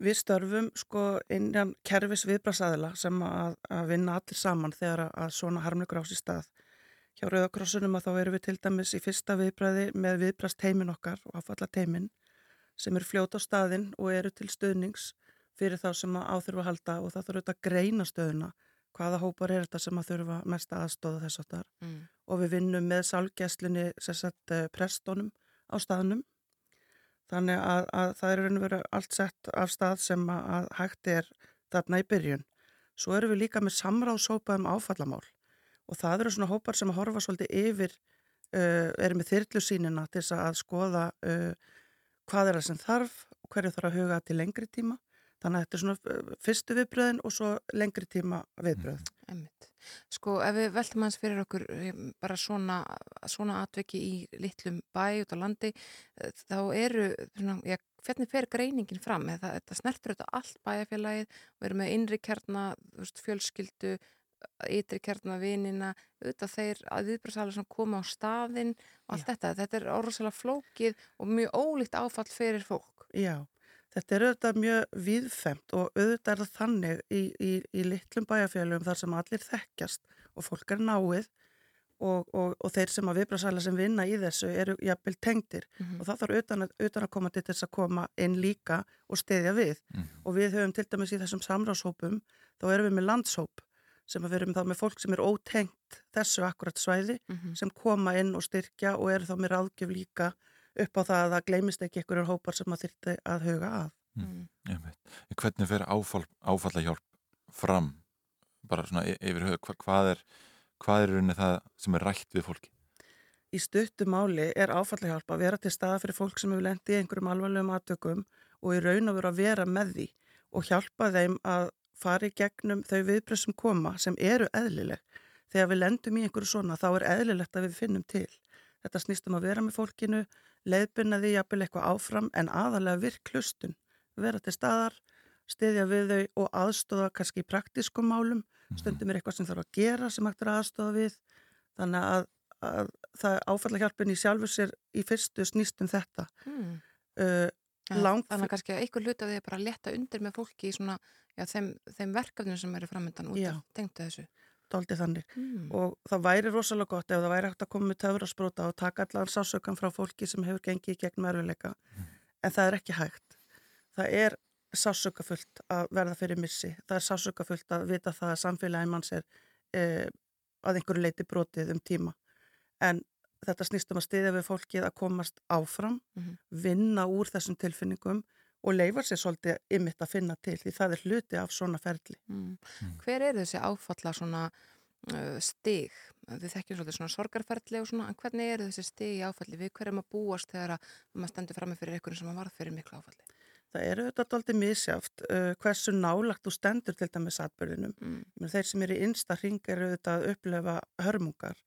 Við störfum sko innan kerfis viðbrasaðila sem að, að vinna allir saman þegar að, að svona harmleikur ás í stað. Hjá Rauðakrossunum að þá erum við til dæmis í fyrsta viðbræði með viðbrast heimin okkar og áfalla teimin sem er fljóta á staðinn og eru til stöðnings fyrir þá sem að áþurfa að halda og það þarf auðvitað að greina stöðuna hvaða hópar er þetta sem að þurfa mest aðstóða þess að þar Mm. og við vinnum með sálgæslinni sett prestónum á staðnum. Þannig að, að það er veru allt sett af stað sem að, hægt er þarna í byrjun. Svo erum við líka með samráðshópa um áfallamál. Og það eru svona hópar sem að horfa svolítið yfir uh, eru með þyrlu sínina til þess að skoða uh, hvað er það sem þarf og hverju þarf að huga til lengri tíma þannig að þetta er svona uh, fyrstu viðbröðin og svo lengri tíma viðbröð Einmitt. Sko ef við veltum hans fyrir okkur eh, bara svona, svona atveki í litlum bæ út á landi eh, þá eru, svona, já, hvernig fer greiningin fram? Eða, þetta snertur þetta allt bæjarfélagið og eru með innri kjarna, þú veist, fjölskyldu, ytri kjarna vinina, auðvitað þeir að viðbröðsalega koma á staðinn og allt þetta. Þetta er orðsala flókið og mjög ólíkt áfall fyrir fólk. Já, þetta er auðvitað mjög viðfemt og auðvitað er það þannig í, í, í litlum bæjarfélagum þar sem allir þekkjast og fólk er náið og, og, og þeir sem að viðbröðsalega sem vinna í þessu eru jafnvel tengdir Mhm. og það þarf utan að, utan að koma til þess að koma inn líka og stiðja við og við höfum til dæmis í þessum samráðshópum þá erum við með landshóp sem að við erum þá með fólk sem er ótengt þessu akkurat svæði Mhm. sem koma inn og styrkja og eru þá með ráðgjöf líka upp á það að það gleymist ekki einhverjur hópar sem að þyrti að huga að. Mm. En Hvernig fer áfall, áfallahjálp fram? Bara svona yfir höfu, hva, hvað er hvað er í rauninni það sem er rætt við fólki? Í stuttu máli er áfallahjálp að vera til staða fyrir fólk sem hefur lendið í einhverjum alvarlegum aðtökum og í raun og vera að vera með því og hjálpa þeim að fara í gegnum þau viðbröð sem koma sem eru eðlileg. Þegar við lendum í einhverju svona þá er eðlilegt að við finnum til. Þetta snýst um að vera með fólkinu, leiðbyrna því jafnvel eitthvað áfram en aðalega virk hlustun. Vera til staðar, stiðja við þau og aðstóða kannski í praktískum málum. Stundum er eitthvað sem þarf að gera sem hægt er að aðstóða við. Þannig að, að það áfallahjálpin í sjálfur sér í fyrstu snýst um þetta. Mm. Uh, Ja, þannig að kannski að einhver hluti af því er bara að leta undir með fólki í svona, já, þeim, þeim verkefnum sem eru framöndan út tengdu þessu. Daldið þannig. Mm. Og það væri rosalega gott ef það væri hægt að koma með töfraspróta og taka allan sásökan frá fólki sem hefur gengið í gegnum erfileika. En það er ekki hægt. Það er sásökafullt að verða fyrir missi. Það er sásökafullt að vita það að samfélagin manns er eh, að einhverju leiti brotið um tíma. En þetta snýst um að stiðja við fólkið að komast áfram, Mhm. vinna úr þessum tilfinningum og leifa sér svolítið ymitt að finna til því það er hluti af svona ferli. Mm. Hver er þessi áfalla svona uh, stig? Við þekkjum svolítið svona sorgarferðli og svona, en hvernig eru þessi stig í áfalli? Við hverjum að búast þegar að maður stendur fram með fyrir einhverjum sem að varð fyrir miklu áfalli? Það eru auðvitað aldrei misjáft uh, hversu nálagt þú stendur til dæmis atbyrðinum. Mm. Þeir sem eru í innsta hring eru auðvitað að upplifa hörmungar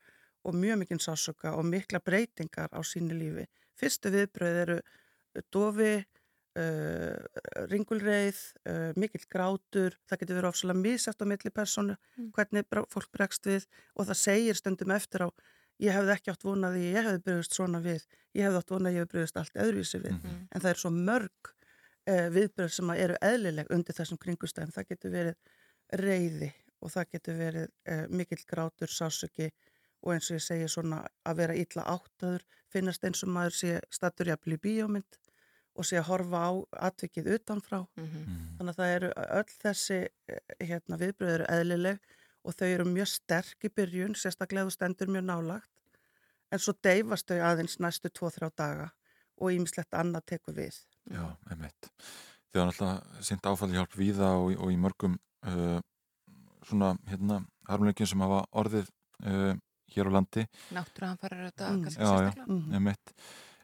og mjög mikinn sásöka og mikla breytingar á sínu lífi. Fyrstu viðbröð eru dofi, uh, ringulreið, uh, mikill grátur, það getur verið ofsalega misjáft á milli personu, hvernig bra- fólk bregst við og það segir stundum eftir á ég hefði ekki átt vonað því, ég hefði brugist svona við, ég hefði átt vonað að ég hefði brugist allt öðruvísi við. En það er svo mörg uh, viðbröð sem að eru eðlileg undir þessum kringustæðum. Það getur verið reyði og það getur verið mikill grátur, sásöki og eins og ég segi svona að vera illa áttaður, finnast eins og maður sé í bíómynd og sé að horfa á atvikið utanfrá. Mhm. Þannig að það eru öll þessi eh, hérna, viðbröð eru eðlileg og þau eru mjög sterk í byrjun, sérstaklega þú stendur mjög nálagt, en svo deyfast þau aðeins næstu 2-3 daga og ímislegt annað tekur við. Já, einmitt. Þið hafa náttúrulega sint áfallahjálp víða og, og í mörgum uh, svona hérna harmleikin sem hafa orðið uh, hér á landi Náttúruhamfarir þetta Mm. kannski Já, já, sérstaklega.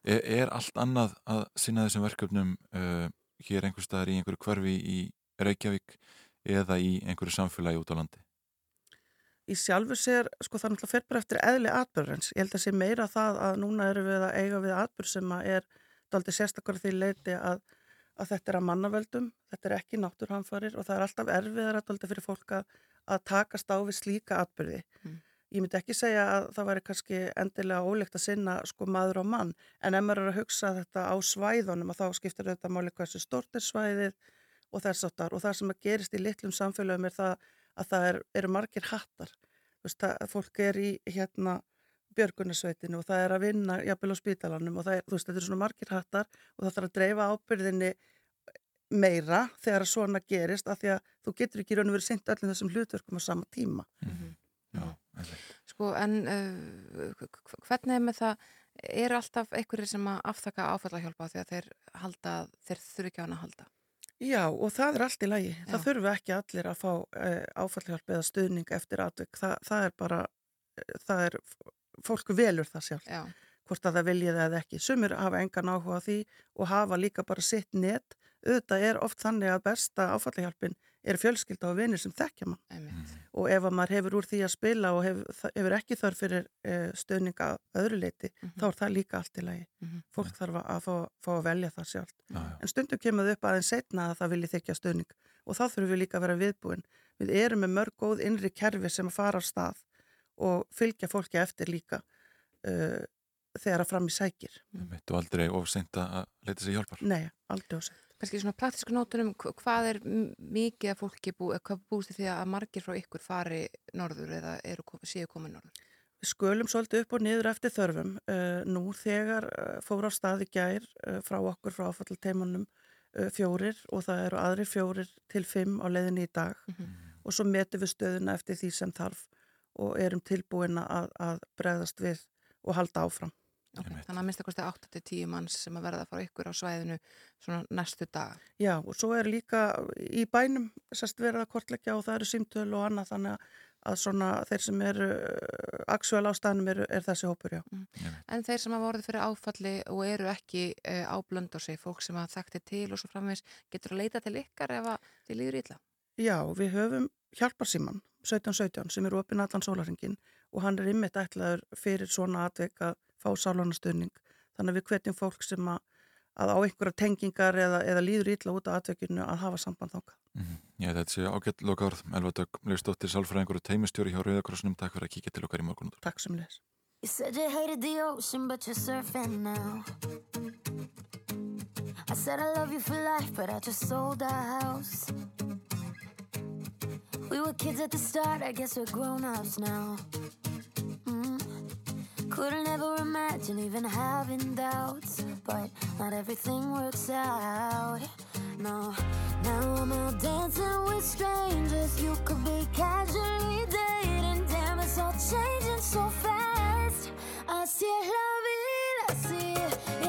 Er, er allt annað að sinna þessum verkefnum uh, hér einhver staðar í einhverju hverfi í Reykjavík eða í einhverju samfélagi út á landi í sjálfu sér, sko það náttúrulega fer bara eftir eðli atbyrðins. Ég held að sé meira það að núna erum við að eiga við atbyrð sem að er daldi sérstakar því leiti að, að þetta er að mannavöldum, þetta er ekki náttúrhanfarir og það er alltaf erfiðar daldi fyrir fólk að, að takast á við slíka atbyrði. Mm. Ég myndi ekki segja að það væri kannski endilega ólegt að sinna sko maður og mann en ef maður er að hugsa þetta á svæðunum að þá skiptir þetta máli hversu stort er svæðið og þess áttar og það sem að gerist í litlum samfélagum er það að það er, eru margir hattar. Veist, það, fólk er í hérna björgunarsveitinu og það er að vinna jafnvel á spítalanum og er, veist, þetta eru svona margir hattar og það þarf að dreifa ábyrðinni meira þegar svona gerist af því að þú getur ekki raun og verið sint öllum þessum hlutverkum á sama tíma. Já, einmitt. Sko, en uh, hvernig er með það, eru alltaf einhverjir sem að afþaka áfallahjálpa því að þeir halda, þeir þurfi ekki á hann að halda? Já, og það er allt í lagi. Já. Það þurfi ekki allir að fá uh, áfallhjálp eða stuðning eftir atvik. Þa, það er bara, eh, það er, fólk velur það sjálf. Já, hvort að það vilji það eða ekki. Sumir hafa engan áhuga á því og hafa líka bara sitt net. Auðvitað er oft þannig að besta áfallahjálpin er fjölskylda og vinir sem þekkja mann. einmitt. Og ef að maður hefur úr því að spila og hefur, hefur ekki þörf fyrir e, stöðninga öðru leiti, Mhm. þá er það líka allt í lagi. Mhm. Fólk þarf að, fá, fá að velja það sjálf. Já, já. En stundum kemur það upp aðeins setna að það vilji þykja stöðning og þá þurfum við líka að vera viðbúin. Við erum með mörg góð innri kerfi sem að fara á stað og fylgja fólki eftir líka uh, þegar að fram í sækir. Einmitt, og aldrei of seint að leita sér hjálpar Nei, aldrei sækir. Kannski svona praktísku nótunum, hv- hvað er mikið að fólki bú, hvað búist því að margir frá ykkur fari norður eða eru, séu komið norður? Við skölum svolítið upp og niður eftir þörfum. Uh, nú þegar uh, fór á stað í gær uh, frá okkur frá áfallteimunum fjórir og það eru aðri fjórir til fimm á leiðinni í dag og svo metum við stöðuna eftir því sem þarf og erum tilbúin að, að bregðast við og halda áfram. Okay. Þannig að minnst að kosti 8-10 manns sem að verða frá ykkur á svæðinu svona næstu dag. Já, og svo er líka í bænum sérst verið að kortleggja og það eru símtöl og annað þannig að- að svona þeir sem eru aksuál ástæðanum eru, er þessi hópur, já. En þeir sem hafa orðið fyrir áfalli og eru ekki uh, áblönd á sig, fólk sem að þekkti til og svo framvegs, getur að leita til ykkar ef að þið líður illa? Já, við höfum hjálparsíman 1717 sem er opinn allan sólaringin og hann er ymmit ætlaður fyrir svona atvik að fá sálanastöðning. Þannig að við hvetjum fólk sem að, að á einhverja tengingar eða, eða líður illa út af atvikinu að hafa samband þangað. Já, þetta sé ágætt lokaord Elva Dögg, Leifsdóttir, Sálfræðingur og teimistjóri hjá Rauðakrossunum, takk fyrir að kíkja til okkar í morgun Takk sem leis. You said you hated the ocean, but you're surfing now. I said I love you for life, but I just sold our house. We were kids at the start, I guess we're grown ups now. Mm. Couldn't ever imagine even having doubts, but not everything works out. No, now I'm out dancing with strangers. You could be casually dating, damn, it's all changing so fast. Así es la vida, así, yeah, that's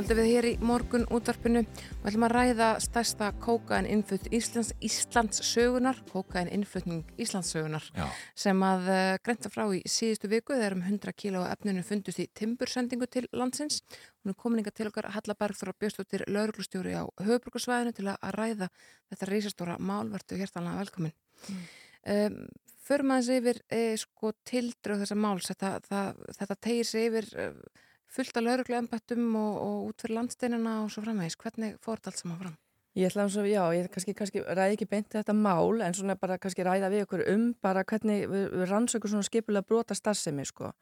Áframhaldum við hér í morgun útvarpinu og ætlum að ræða stærsta kókain innflutt Íslands, Íslands sögunar, kókain innflutning Íslands sögunar Já. sem að uh, greinta frá í síðustu viku þegar um 100 kíló af efninu fundust í timbursendingu til landsins. Hún er komininga til okkar Halla Bergþóra Björnstóttir lauruglustjóri á höfbrukarsvæðinu til að ræða þetta reysastóra málvertu hjertalega velkomin. Um, Förum aðeins yfir e, sko, tildröð þessa máls, þetta, það, þetta tegir sig yfir e, fullt af lauruglu embættum og, og út fyrir landsteinina og svo framvegis. Hvernig fór þetta allt saman fram? Ég ætla að, svo, já, ég kannski, kannski ræði ekki beint þetta mál en svona bara kannski ræða við okkur um bara hvernig við, við rannsökum svona skipulega brota starfsemi sko.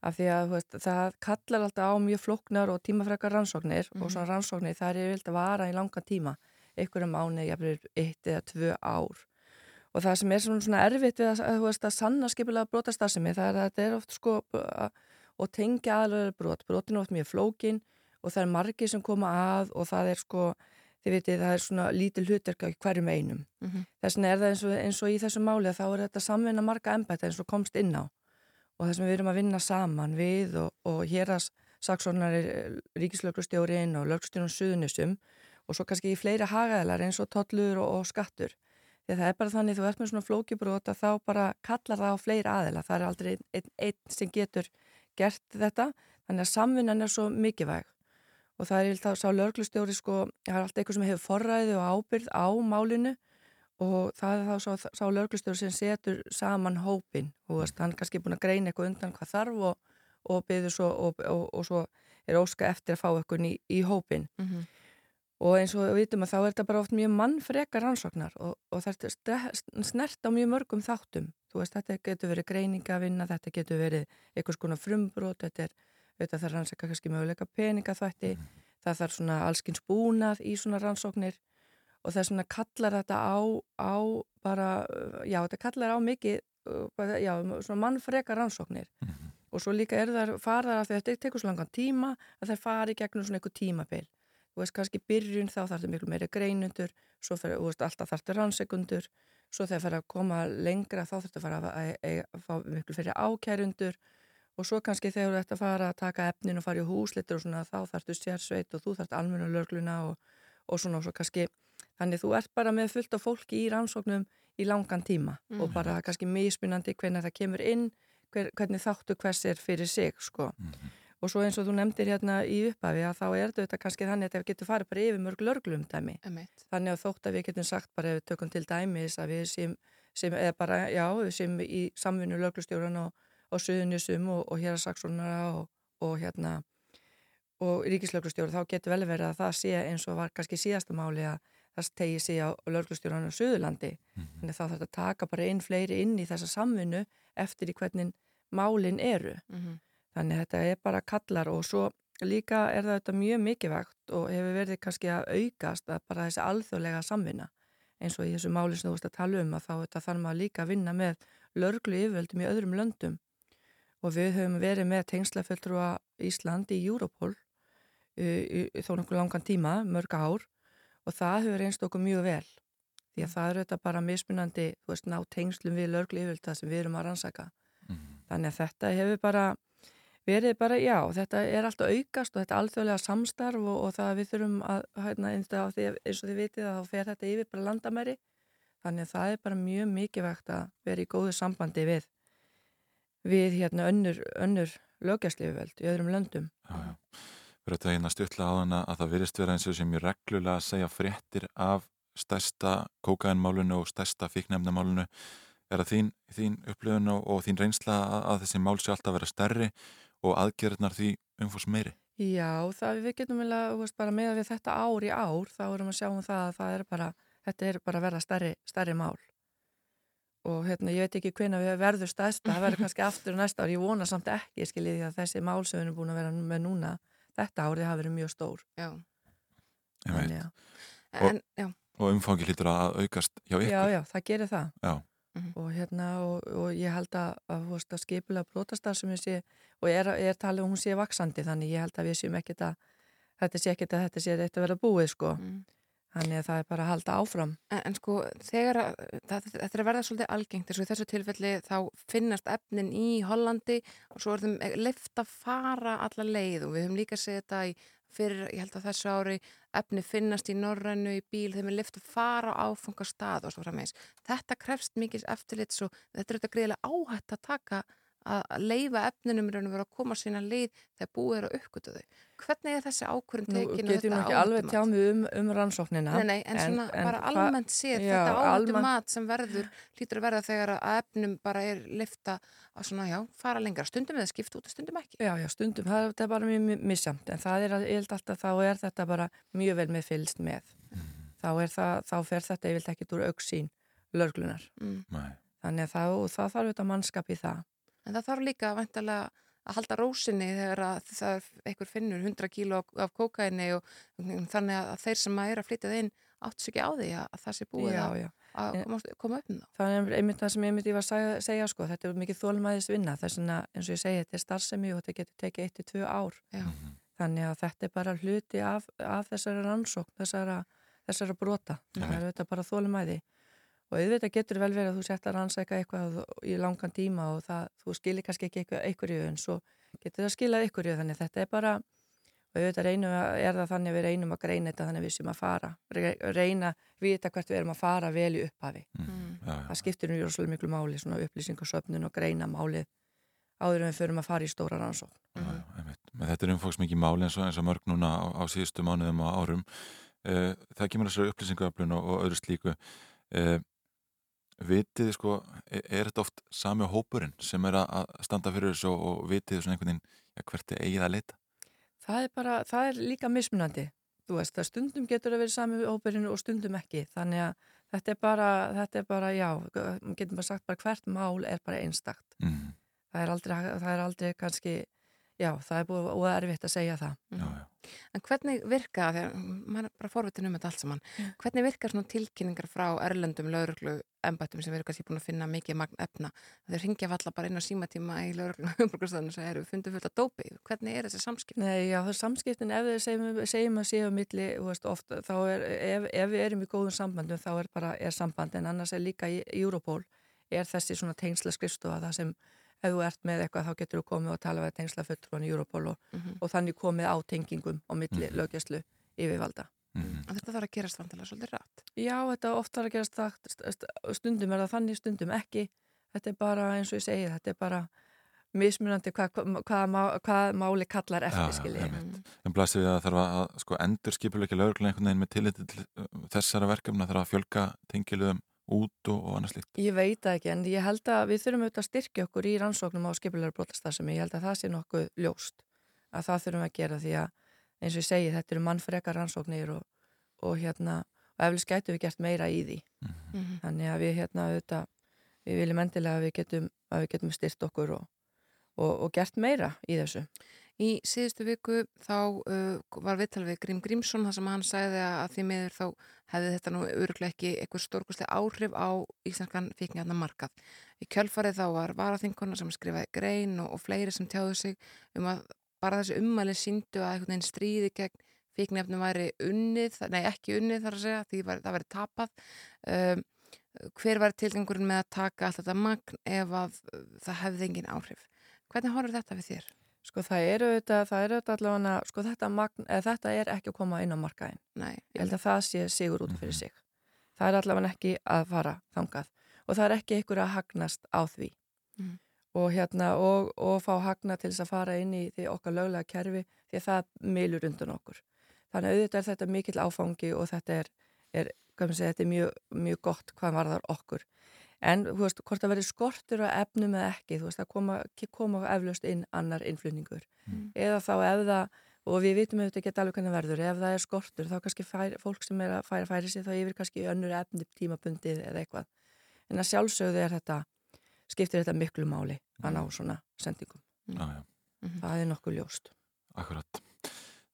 Af því að veist, það kallar alltaf á mjög flóknar og tímafrekar rannsóknir og svona rannsóknir það er vilt að vara í langa tíma, einhverjum mánu, jafnir eitt eða tvö ár. Og það sem er svona, svona erfitt við að, að, að, að sanna skipulega brota starfsemi það er að þetta er oft sko að og tengja aðlöður brot. Brotin er oft mjög flókin og það er margir sem koma að og það er sko, þið veitir, það er svona lítil hlutverk á hverjum einum. Mm -hmm. Þess vegna er það eins og, eins og í þessu máli að þá er þetta samvinna marga embætta eins og komst inn á og þess vegna við erum að vinna saman við og, og hér að saksónar er ríkislöglustjórin og löglustjórun suðunisum og svo kannski í fleiri hagaðlar eins og tollur og, og skattur. Því að það er bara þannig þú ert með svona flókibrót að þá bara kallar það á fleiri aðila. Það er aldrei einn ein, ein sem getur gert þetta, þannig að samvinnan er svo mikilvæg og það er þá sá lörglustjóri sko, það er alltaf eitthvað sem hefur forræði og ábyrð á málinu og það er þá sá, sá lörglustjóri sem setur saman hópin og hann er kannski búin að greina eitthvað undan hvað þarf og, og svo og, og svo er óska eftir að fá eitthvað í, í hópin Mm -hmm. Og eins og við vitum að þá er þetta bara oft mjög mannfrekar rannsóknar og, og er snert á mjög mörgum þáttum þú veist, þetta getur verið greiningavinna þetta getur verið einhvers konar frumbrót þetta er, þetta þarf rannsaka kannski möguleika peningaþvætti, mm. það þarf svona allskins búnað í svona rannsóknir og það er svona kallar þetta á, á bara, já þetta kallar á mikið, já svona mannfrekar rannsóknir mm. og svo líka er það farðar að þetta tekur svo langan tíma að það fari gegnum svona einhver tímabil þú veist, kannski byrjun þá þarf þetta miklu meiri greinundur, svo fyrir, þú veist, alltaf þarf þetta rannsekundur, svo þegar það fyrir að koma lengra þá þarf þetta að fara að, að, að, að fá miklu fyrir ákærundur og svo kannski þegar þetta fara að taka efnin og fara í húslitur og svona þá þarf þetta sérsveit og þú þarf almenna lörgluna og, og svona og svo kannski, þannig þú ert bara með fullt af fólki í rannsóknum í langan tíma Mm. og bara kannski mismunandi hvernig það kemur inn, hver, hvernig þáttu hvers er fyrir sig, sko. Og svo eins og þú nefndir hérna í upphafi að þá er þetta kannski þannig að þetta getur farið bara yfir mörg lörglum dæmi. Emmeit. Þannig að þótt að við getum sagt bara ef við tökum til dæmis að við sem, sem eða bara, já, við sem í samvinnu lörglustjóran og, og suðunisum og, og hér að saksónara og, og hérna og ríkislörglustjóra þá getur vel verið að það sé eins og var kannski síðasta máli að það tegi sig á lörglustjóran á Suðurlandi. Þannig að þá þarf þetta að taka bara inn fleiri inn í þessa samvinnu eftir í hvernig málin eru. Mm -hmm. Þannig þetta er bara kallar og svo líka er það þetta mjög mikilvægt og hefur verið kannski að aukast að bara þessi alþjóðlega samvinna. Eins og í þessu máli sem þú veist að tala um að þá þetta þarf maður líka að vinna með lörglu yfirvöldum í öðrum löndum. Og við höfum verið með tengslafulltrúa Ísland í í þó nokkuð langan tíma, mörg ár og það hefur einst okkur mjög vel. Því að það eru þetta bara mismunandi þú veist, ná tengslum við lörglu yfirvölda sem við erum að rannsaka. Þannig að þetta hefur bara verið bara, já, þetta er alltaf aukast og þetta er alþjóðlega samstarf og, og það við þurfum að, hérna, þið, eins og þið vitið að þá fer þetta yfir bara landamæri. Þannig að það er bara mjög mikilvægt að vera í góðu sambandi við við hérna önnur, önnur lögjastlifuveld í öðrum löndum. Já, já. Fyrir þetta hérna stutla á þann að það virðist vera eins og sem ég reglulega að segja fréttir af stærsta kókainmálunu og stærsta fíknefnamálunu er að þín, þín upplöfun og, og þín reynsla að, að þessi mál sé alltaf að vera stærri og aðgerðnar því umfors meiri. Já, það við getum að, bara með við þetta ár í ár, þá erum við að sjá um það að það er bara, þetta er bara að verða stærri, stærri mál. Og hérna, ég veit ekki hvena við verður stærsta, það verður kannski aftur næsta ár, ég vona samt ekki, skiljið því að þessi mál sem við erum búin að vera með núna, þetta árið hafa verið mjög stór. Já. Ég veit. En, já. Og umfangi hlýtur að aukast hjá ykkur. Já, já, það gerir það. Já. Mhm. og hérna og, og ég held að, að, skipulega brotastar sem ég sé og er, er talið um hún sé vaksandi þannig ég held að við séum ekkit að þetta sé ekkit að þetta sé eitt að vera búið sko Mm. þannig að það er bara að halda áfram En, en sko, þegar að, það, þetta er að verða svolítið algengt, eins og í þessu tilfelli þá finnast efnin í Hollandi og svo er þeim leift að fara alla leið og við höfum líka séð þetta í fyrir, ég held að þessu ári efni finnast í norrænu í bíl er leift að fara á áfangastað og svo frammeins. Þetta krefst mikið eftirlits og þetta er þetta greiðilega áhætt að taka að leifa efninum í raun og vera að koma sína leið þegar búið er að uppgötu þau. Hvernig er þessi ákvörðin Nú tekin og getum við ekki alveg áhættumat? tjá mig um, um rannsóknina Nei, nei, en, svona bara hva- almennt séð Já, þetta áhættu almennt- mat sem verður hlýtur að verða þegar að efnum bara er lifta að svona, já, fara lengra. Stundum eða skipta út og stundum ekki. Já, já, stundum, það er, það er bara mjög mi- misjamt en það er, að- ég held alltaf, þá er þetta bara mjög vel með fylgst með. Þá er það, þá fer þetta ég vilt ekki úr auksín lörglunar Mm. þannig að það, og það þarf þetta mannskap í það En það þarf líka vantarlega að halda rósinni þegar að það er einhver finnur 100 kíló af, kókaini og þannig að þeir sem að er að flytja það inn átt sér ekki á því að, að það sé búið Já, að, já. að koma, koma upp um það. það er einmitt það sem einmitt ég var að segja, segja sko, þetta er mikið þólumæðis vinna þess vegna eins og ég segi, þetta er starfsemi og þetta getur tekið 1-2 ár Já. þannig að þetta er bara hluti af, af þessari rannsókn, þessara, þessara brota, það er þetta bara þólumæði og auðvitað getur vel verið að þú sett að rannsæka eitthvað í langan tíma og það, þú skilir kannski ekki eitthvað einhverju en svo getur það skilað einhverju. Þannig að þetta er bara og auðvitað reynum að, er það þannig að við reynum að greina þetta þannig að við sem að fara Re- reyna, vita hvert við erum að fara vel í upphafi. Það skiptir nú svolítið miklu máli svona upplýsingarsöfnun og greina málið áður en við förum að fara í stóra rannsókn. Men þetta er umfóksmikið máli eins og, eins og mörg núna á, á síðustu mánuðum og árum. Uh, það kemur þessari upplýsingaöflun og, og öðru slíku. Uh, vitið sko, er, er þetta oft sami hópurinn sem er að standa fyrir þessu og, vitið svona einhvern veginn ja, hvert er eigið að leita? það er bara, það er líka mismunandi þú veist, það stundum getur að vera sami óperinu og stundum ekki, þannig að þetta er bara, þetta er bara, já getum bara sagt bara hvert mál er bara einstakt mm. það er aldrei, það er aldrei kannski, já, það er búið og erfitt að segja það. Já, já. En hvernig virka, þegar maður er bara forvitin um þetta allt saman, hvernig virkar svona tilkynningar frá erlendum lauruglu embættum sem eru kannski búin að finna mikið magn efna, þeir ringja valla bara inn á símatíma í lauruglu umbrukastöðinu og segja, eru við fundið fullt að dópi, hvernig er þessi samskipt? Nei, já, það er samskiptin, ef við segjum, segjum að séu á milli, veist, oft, þá er, ef, ef við erum í góðum sambandum, þá er bara, er samband, en annars er líka í í Europol, er þessi svona tengsla skrifstofa, það sem, ef þú ert með eitthvað, þá getur þú komið og tala við tengsla fulltrúan í Europol og, Mhm. og þannig komið á tengingum á milli mm lögjastlu yfirvalda. Mhm. Og þetta þarf að gerast vantilega svolítið rætt. Já, þetta oft þarf að gerast það, st- st- stundum er það þannig, stundum ekki, þetta er bara, eins og ég segi, þetta er bara mismunandi hvað, hvað, hvað, má- hvað máli kallar eftir, skiljið. En blasið við að þarf að sko, endur skipuleiki lauruglega einhvern veginn með tilliti til uh, þessara verkefna þarf að fjölga tengiluðum út og, og annars líkt. Ég veit ekki, en ég held að við þurfum auðvitað að styrkja okkur í rannsóknum á skipulegar brotastarðsemi. Ég held að það sé nokkuð ljóst að það þurfum að gera því að eins og ég segi, þetta eru mannfrekar rannsóknir og, og hérna, og eflis gætu við gert meira í því. Mhm. Þannig að við hérna auðvitað, við viljum endilega að við getum, að við getum styrt okkur og, og, og gert meira í þessu. Í síðustu viku þá uh, var viðtal við Grím Grímsson þar sem hann sagði að því miður þá hefði þetta nú öruglega ekki eitthvað stórkustlega áhrif á íslenskan fíknjarnar markað. Í kjölfarið þá var varaþinkona sem skrifaði grein og, og fleiri sem tjáðu sig um að bara þessi ummæli síndu að einhvern veginn stríði gegn fíknjarnum væri unnið, nei ekki unnið þar að segja, því var, það væri tapað. Um, hver var tilgangurinn með að taka allt þetta magn ef að uh, það hefði engin áhrif? Hvernig horfur þetta við þér? Sko það eru auðvitað, það eru auðvitað allavega, sko þetta, magn, eða, þetta er ekki að koma inn á markaðin. Nei. Ég held að það sé sigur út fyrir sig. Það er allavega ekki að fara þangað og það er ekki ykkur að hagnast á því. Mhm. Og hérna, og, og fá hagna til þess að fara inn í því okkar löglega kerfi því að það meilur undan okkur. Þannig auðvitað er þetta mikill áfangi og þetta er, er, segja, þetta er mjög, mjög gott hvað varðar okkur. En þú veist, hvort það verður skortur á efnum eða ekki, þú veist, það koma, koma eflaust inn annar innflutningur. Mm. Eða þá ef það, og við vitum auðvitað ekki alveg hvernig verður, ef það er skortur, þá kannski fær, fólk sem er að færa færi sig þá yfir kannski önnur efni tímabundið eða eitthvað. En að sjálfsögðu er þetta, skiptir þetta miklu máli að ná svona sendingum. Já. Það er nokkuð ljóst. Akkurat.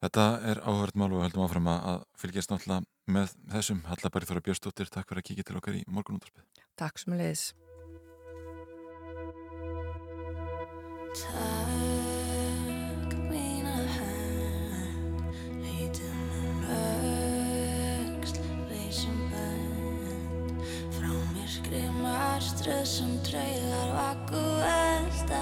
Þetta er áhörd mál og höldum áfram að fylgjast náttúrulega með þessum. Hallabæri Þóra Björnstóttir, takk fyrir að kíkja til okkar í morgunúndarpið. Takk sem leiðis. Skrif maður ströð sem dreyðar vaku elda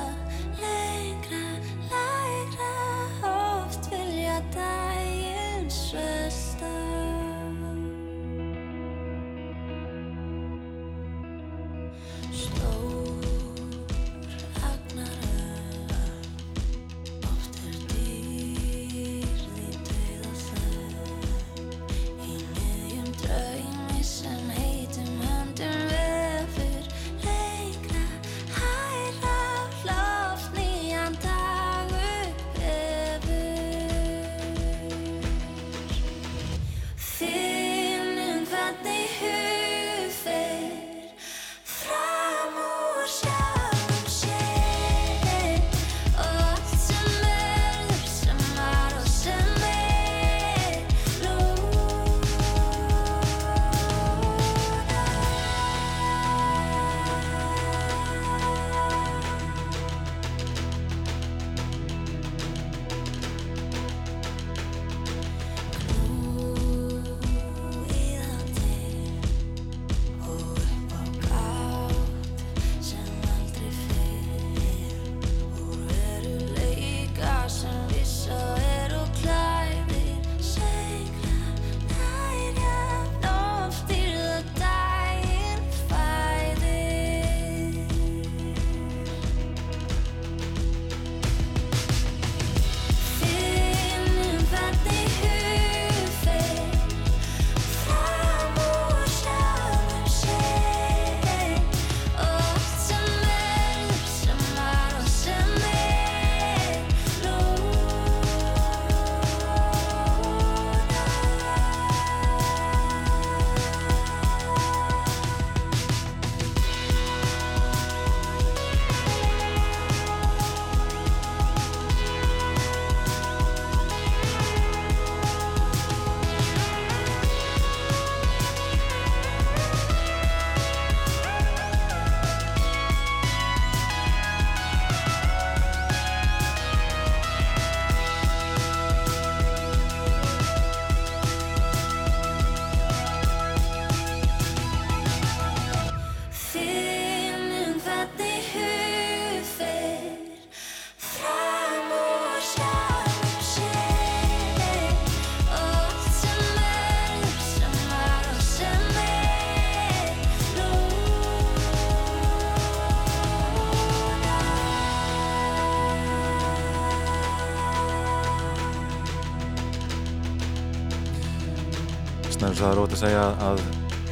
Snæður það er ótt að segja að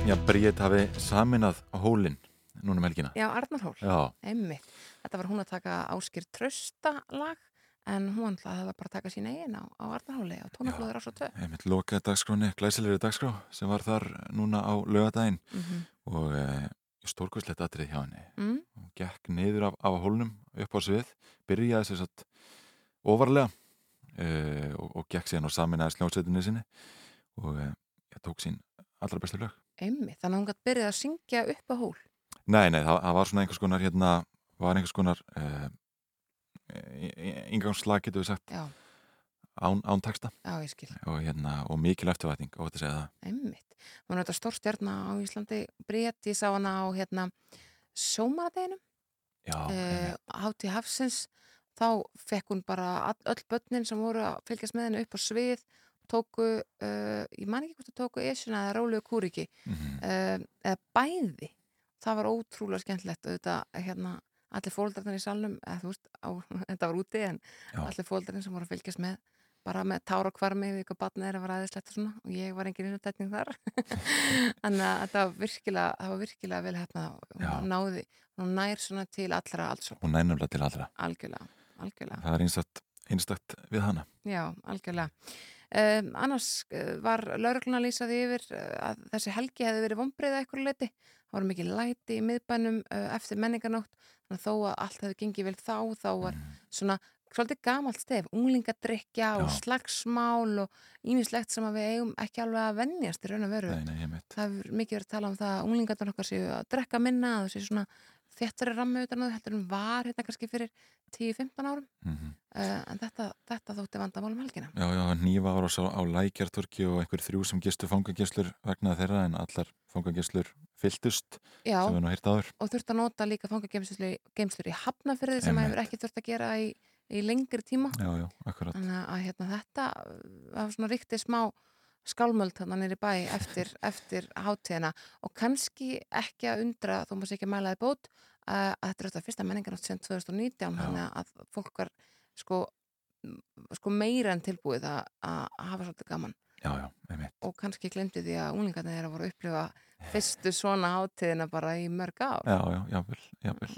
já, Bríett hafi saminað hólinn núna um helgina. Já, Arnarhól, Já. einmitt. Þetta var hún að taka Áskir Trausta lag en hún ætlaði að bara taka sín eigin á, á Arnarhóli á tónaflóður ás og tvö. Einmitt lokaði dagskráni, glæsilegri dagskrá sem var þar núna á lögadaginn Mhm. og e, stórkvæslegt atrið hjá henni. Mm. Hún gekk niður af, af hólnum upp á svið, byrjaði sér satt ofarlega e, og, og gekk síðan á saminæði sljónsveitinni sinni og e, tók sín allra bestu lög. Einmitt, þannig að hún gæti byrjað að syngja upp á hól. Nei, nei, það, það var svona einhvers konar hérna, var einhvers konar e, ingangslag getur við sagt Já. án, án texta Já, ég skil. og, hérna, og mikil eftirvætning og þetta segja það Einmitt. Hún er þetta stórstjarna á Íslandi, Bríett, ég sá hana á hérna sjómaradeginum. Já, uh, Hátti Hafsins, þá fekk hún bara öll börnin sem voru að fylgjast með henni upp á svið, tóku, uh, ég man ekki hvort það tóku esuna eða rálegu kúriki, Mhm. uh, eða bæði. Það var ótrúlega skemmtilegt auðvitað, hérna, allir fóldarnir í salnum, eða veist, á, þetta var úti, en Já. allir fóldarnir sem voru að fylgjast með bara með tára kvarmi við ykkur batna er að vera aðeinslegt og svona og ég var engin innutætning þar þannig að þetta var virkilega það var virkilega vel hérna hún náði, hún nær svona til allra alls hún er nefnilega til allra algjörlega, algjörlega það er einstakt, einstakt við hana Já, algjörlega. Um, annars uh, var laurugluna lýsaði yfir uh, að þessi helgi hefði verið vombriða eitthvað leiti. Það voru mikið læti í miðbænum uh, eftir menningarnótt. Þannig að þó að allt hefði gengið vel þá, þá var svona svolítið gamalt stef, unglingadrykja og Já. slagsmál og ímislegt sem að við eigum ekki alveg að venjast í raun og veru. Nei, nei. Það hefur mikið verið að tala um það að unglingarnar okkar séu að drekka minna, að það séu svona þéttari rammi utan á því heldur en var hérna kannski fyrir 10-15 árum Mhm. uh, en þetta, þetta þótti vandamálum helgina Já, já, nýfa ára á, á lækjartorki og einhver þrjú sem gistu fangageslur vegna þeirra en allar fangageslur fylltust Já. sem við nú hýrt áður. og þurft að nota líka fangageimslur í hafnafyrði sem hefur ekki þurft að gera í, í lengri tíma Já, já, akkurat. þannig að hérna, þetta var svona ríkti smá skálmöld þannig nýri bæ eftir, eftir hátíðina og kannski ekki að undra þó maður sé ekki að mæla þið bót að þetta er þetta fyrsta menninganátt sem 2019 þannig að fólk var sko, sko meira en tilbúið að, að hafa svolítið gaman. Já, já, og kannski glemdi því að unglingarnir þeirra voru að upplifa fyrstu svona hátíðina bara í mörg ár. Já, já, jáfnvel, jáfnvel.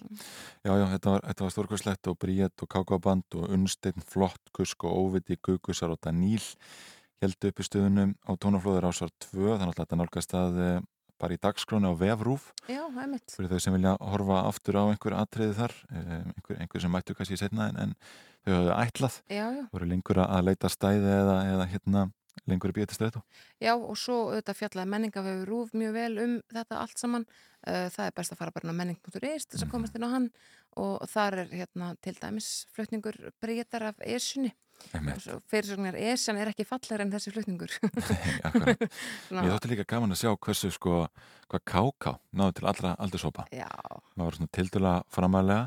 Já, já, þetta var, var stórkvæslegt og Bríett og Kákáband og Unnsteinn, Flott, Kusk og Óviti, Gugusar og Daníl heldu upp í stöðunum á tónaflóður ásvar 2, þannig að þetta nálgast að eh, bara í dagskráni á vefrúf Já, fyrir þau sem vilja horfa aftur á einhver atriði þar, eh, einhver, einhver sem mættu kannski setna en, en þau hafðu ætlað Já, já. voru lengur að leita stæði eða, eða hérna lengur í strætó Já, og svo auðvitað fjallaði menningavefur rúf mjög vel um þetta allt saman. Uh, það er best að fara bara á menning.is þess að komast inn á hann og þar er hérna til dæmis flutningur breytar af esunni. Fyrirsögnar esan er ekki fallar en þessi flutningur. Svona- Ég þótti líka gaman að sjá hversu sko, hvað káká náðu til allra aldurshópa. Já. Það var svona tildulega framalega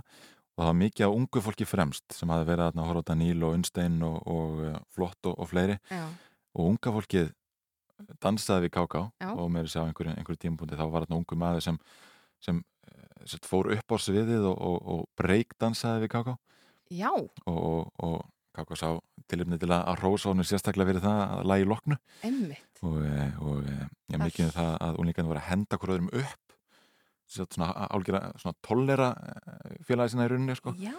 og það var mikið á ungu fólki fremst sem hafi verið að horfa á Daníl og Unnstein og, og eh, Flott og, og fleiri Já. og unga fólkið dansaði við káká og með þess að einhverju, einhverju tímapunkti þá var þarna ungu maður sem, sem, eh, sem fór upp á sviðið og, og, og breykdansaði við káká Já. og, káká sá tilumni til að, rósa honum sérstaklega fyrir það að lægi loknu Emmitt. og, eh, og eh, ég mikið um það að unlingarnir voru að henda hverju öðrum upp Svo svona álgjara svona tollera félagi sinna í rauninni sko. Já.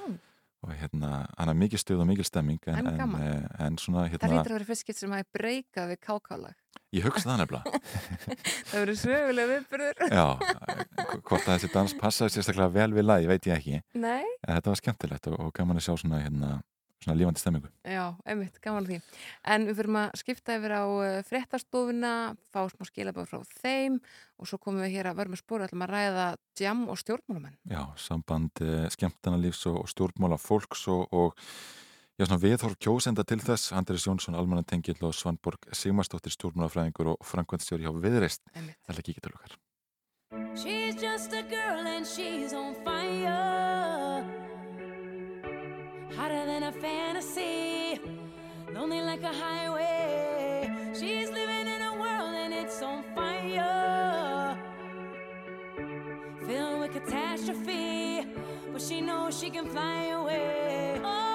og hérna, hann er mikið stuð og mikið stemming en, En en, en svona Það hérna, hlýtur að vera skipt sem hafi breykað við kákálag. ég hugsa það nefnilega það verður sögulega viðbyrður. já, hvort að þessi dans passaði sérstaklega vel við lagi, veit ég ekki Nei. en þetta var skemmtilegt og, og gaman að sjá svona, hérna, svona lífandi stemmingu Já, einmitt, gaman að því. En við fyrir að skipta yfir á uh, fréttastofuna, fá smá skilabóð frá þeim og svo komum við hér að vera með spóru ætlum að ræða jam og stjórnmálamenn. já, samband eh, skemmtanalífs og, og stjórnmála fólks og, og já, svona viðhorf kjósenda til þess. Andris Jónsson, Almanna Tengill og Svanborg Sigmarsdóttir stjórnmálafræðingur og framkvæmstjóri hjá Viðreist Það er ekki ekki til okkar Hotter than a fantasy, lonely like a highway. She's living in a world and it's on fire. Filled with catastrophe, but she knows she can fly away. Oh,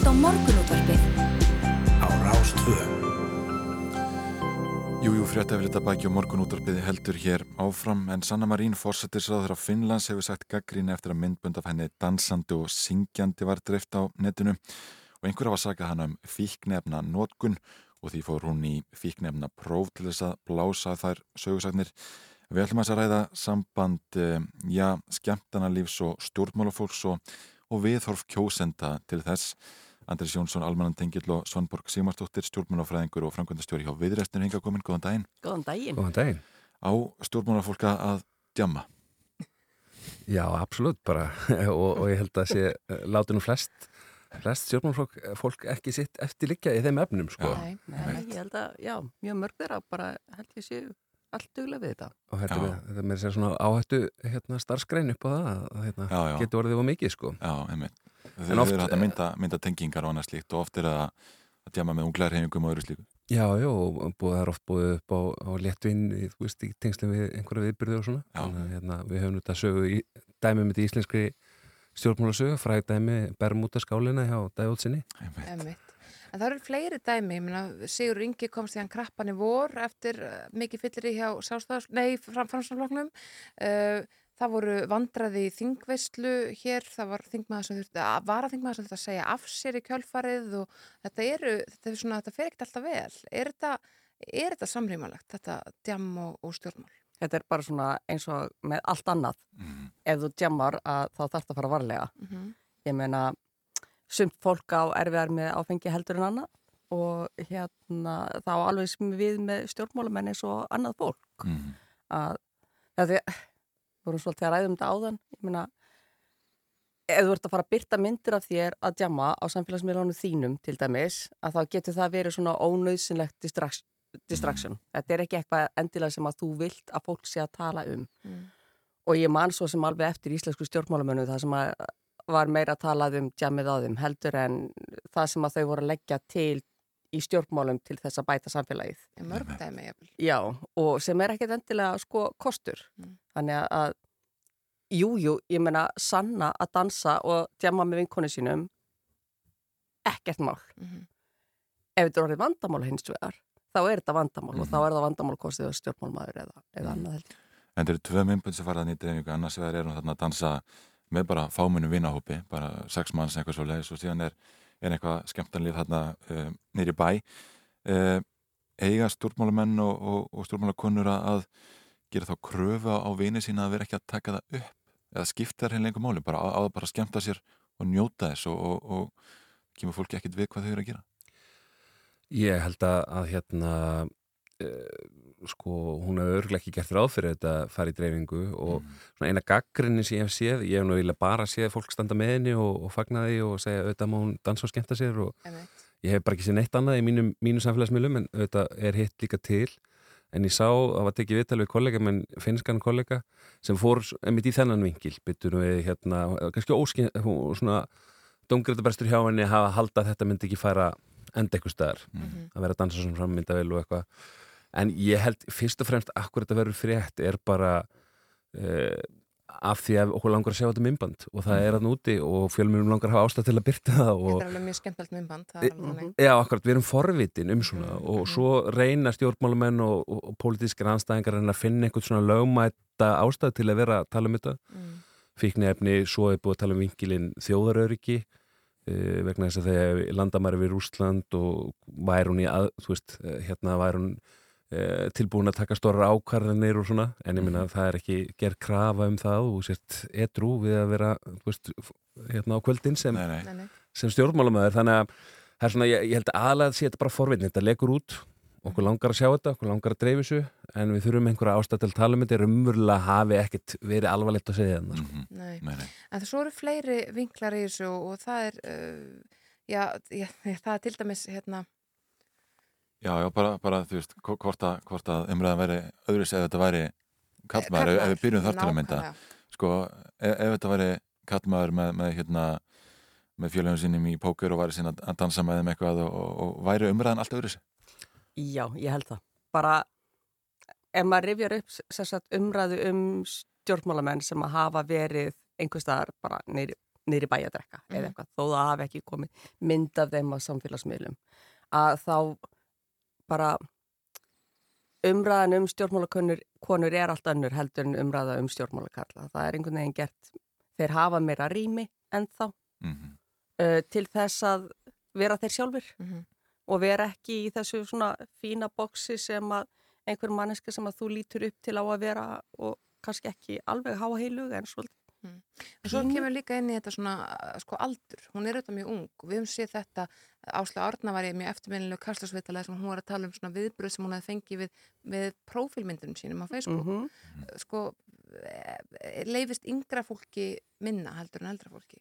hlusta á morgunútvarpið á Rástvö. Jújú, fréttafélita baki og morgunútvarpiði heldur hér áfram en Sanna Marín, fórsetisráður á Finnlands hefur sagt gaggríni eftir að myndbönd af henni dansandi og syngjandi var dreift á netinu og einhver hafa sagað hana um fíknefna nótkun og því fór hún í fíknefna próf til þess að blása þær sögursagnir. Við ætlum að ræða samband, eh, já, skemmtana lífs og stjórnmálafólks og, og viðhorf kjósenda til þess. Andris Jónsson, Almanan Tengill og Svanborg Sigmarsdóttir, stjórnmálafræðingur og framkvæmdastjóri hjá Viðræstinu hinga komin. Góðan daginn. Góðan daginn. Góðan daginn. Á stjórnmálafólka að djamma? Já, absolutt bara og, og ég held að sé eh, láti nú flest, flest stjórnmálafólk eh, fólk ekki sitt eftir liggja í þeim efnum sko. Nei, nei, ég held að, já, mjög mörg þeirra bara held ég séu allt duglega við þetta. Og þetta með, þetta með sér svona áhættu hérna, starfskrein upp á það að hérna, Já, já. getur orðið og mikið sko. Já, einmitt. Þau En eru oft- þetta mynda, mynda tengingar og annað slíkt og oft er það að djama með unglarhefingum og öðru slíku. Já, já, og búið, það er oft búið upp á, á léttvinn í, þú veist, í tengslum við einhverja viðbyrði og svona. Já. Þannig að hérna, við höfum þetta sögu í dæmi með íslenskri stjórnmálasögu, fræg dæmi Bermuda skálina hjá Dæjótsinni. Emmitt. En það eru fleiri dæmi, ég meina, Sigur Ingi komst í hann krappan í vor eftir uh, mikið fyllir í hjá sástafs, nei, fram, framsfloknum. Uh, það voru vandraði í þingveislu hér, það var þingmaður sem þurfti að vara þingmaður sem þurfti að segja af sér í kjölfarið og þetta eru, þetta er svona, þetta fer ekkert alltaf vel. Er þetta, er þetta samrýmalegt, þetta djam og, og stjórnmál? Þetta er bara svona eins og með allt annað. Ef þú djammar að þá þarf það að fara varlega. Mhm. Ég meina, sumt fólk á erfiðar með áfengi heldur en annað og hérna þá alveg sem við með stjórnmálamenn eins og annað fólk. Mm. Að þetta er, vorum svolítið að ræðum þetta áðan, ég meina, ef þú ert að fara að byrta myndir af þér að djamma á samfélagsmiðlunum þínum til dæmis, að þá getur það verið svona ónauðsynlegt distraction. distraction. Þetta er ekki eitthvað endilega sem að þú vilt að fólk sé að tala um. Mm. Og ég man svo sem alveg eftir íslensku stjórnmálamönu það sem að var meira að tala um djamið á þeim heldur en það sem að þau voru að leggja til í stjórnmálum til þess að bæta samfélagið. Mörg dæmi, jafnvel. Já, og sem er ekkert endilega sko kostur. Þannig að, jú, jú, ég meina sanna að dansa og djama með vinkonu sínum ekkert mál. Mhm. Ef þetta er orðið vandamál hins vegar, þá er þetta vandamál og þá er það vandamál kostið að stjórnmálmaður eða, eða annað held ég. En þetta eru tvö myndbund sem fara þannig í dreifingu, annars vegar er hún þarna að dansa með bara fámunum vinahópi, bara sex manns eitthvað svo leiðis og síðan er, er eitthvað skemmtanlið þarna uh, nýri bæ. Uh, eiga stjórnmálamenn og, og, og stjórnmálakonur að gera þá kröfu á vini sína að vera ekki að taka það upp eða skipta þær heimlega máli, bara að, að bara skemmta sér og njóta þess og, og, kemur fólki ekkit við hvað þau eru að gera. Ég held að, að hérna uh, sko, hún hefur örglega ekki gert ráð fyrir þetta fara í dreifingu og svona eina gaggrinni sem ég hef séð, ég hef nú vilja bara séð fólk standa með henni og, og fagna því og segja auðvitað má hún dansa og skemmta sér og Einmitt. ég hef bara ekki séð neitt annað í mínum, mínum samfélagsmiðlum en auðvitað er hitt líka til. En ég sá, það var tekið viðtal við kollega menn finskan kollega sem fór einmitt í þennan vinkil, byttur við hérna, kannski óskinn, svona domgrætabærstur hjá henni hafa halda að þetta myndi ekki færa enda eitthvað staðar. Að vera að dansa og eitthvað en ég held fyrst og fremst akkur þetta verður frétt er bara uh, af því að okkur langar að sjá þetta myndband og það er að núti og fjölmjörnum langar að hafa ástæð til að byrta það Þetta er alveg mjög skemmtilegt er alveg þannig. Já, akkurat, við erum forvitin um svona og svo reyna stjórnmálamenn og, og, og pólitískir anstæðingar að að finna einhvern svona lögmæta ástæð til að vera að tala um þetta Mm. fíknefni, svo er búið að tala um vinkilinn þjóðaröryggi uh, vegna þess að þegar landamæri við Rúsland og væri hún í að, þú veist, uh, hérna væri hún tilbúin að taka stórar ákvarðanir og svona, en ég minna að það er ekki gerð krafa um það og sért edrú við að vera, þú veist, hérna á kvöldin sem, Nei, nei. sem stjórnmálamöður, þannig að það er svona, ég, ég held að aðlega sé þetta bara forvitni, þetta lekur út okkur langar að sjá þetta, okkur langar að dreifu þessu en við þurfum einhverja ástæð til að tala um þetta umverulega hafi ekkert verið alvarlegt að segja þarna sko. Nei. Nei, nei. En það svo eru fleiri vinklar í þessu og, og það er, uh, já, já, það er til dæmis, hérna, Já, já, bara, bara þú veist, hvo- hvort að, hvort að umræðan væri öðruðs ef þetta væri kallmaður, ef, ef við byrjum þar til að mynda sko, ef, ef þetta væri kallmaður með, með hérna með fjölugum sínum í póker og væri sín að dansa með þeim eitthvað og, og, og væri umræðan alltaf öðruðs Já, ég held það. Bara ef maður rifjar upp sem sagt, umræðu um stjórnmálamenn sem að hafa verið einhvers staðar bara neyri, í bæjadrekka Mhm. eða eitthvað, þó það hafi ekki komið mynd af þeim á samfélagsmiðlum að þá bara umræðan um stjórnmálakonur konur er allt önnur heldur en umræða um stjórnmálakarla. Það er einhvern veginn gert, þeir hafa meira rými en þá Mhm. uh, til þess að vera þeir sjálfur Mhm. og vera ekki í þessu svona fína boksi sem að einhver manneska sem að þú lítur upp til á að vera og kannski ekki alveg háa heilu en svolítið En svo Pínu. kemur líka inn í þetta svona, sko, aldur. Hún er auðvitað mjög ung og við höfum séð þetta, Ásla Arna var í mjög eftirminnilegu kastasvitalega sem hún var að tala um svona viðbröð sem hún hefði fengið við, við prófílmyndunum sínum á Facebook. Mhm. Sko, eh, leifist yngra fólki minna heldur en eldra fólki?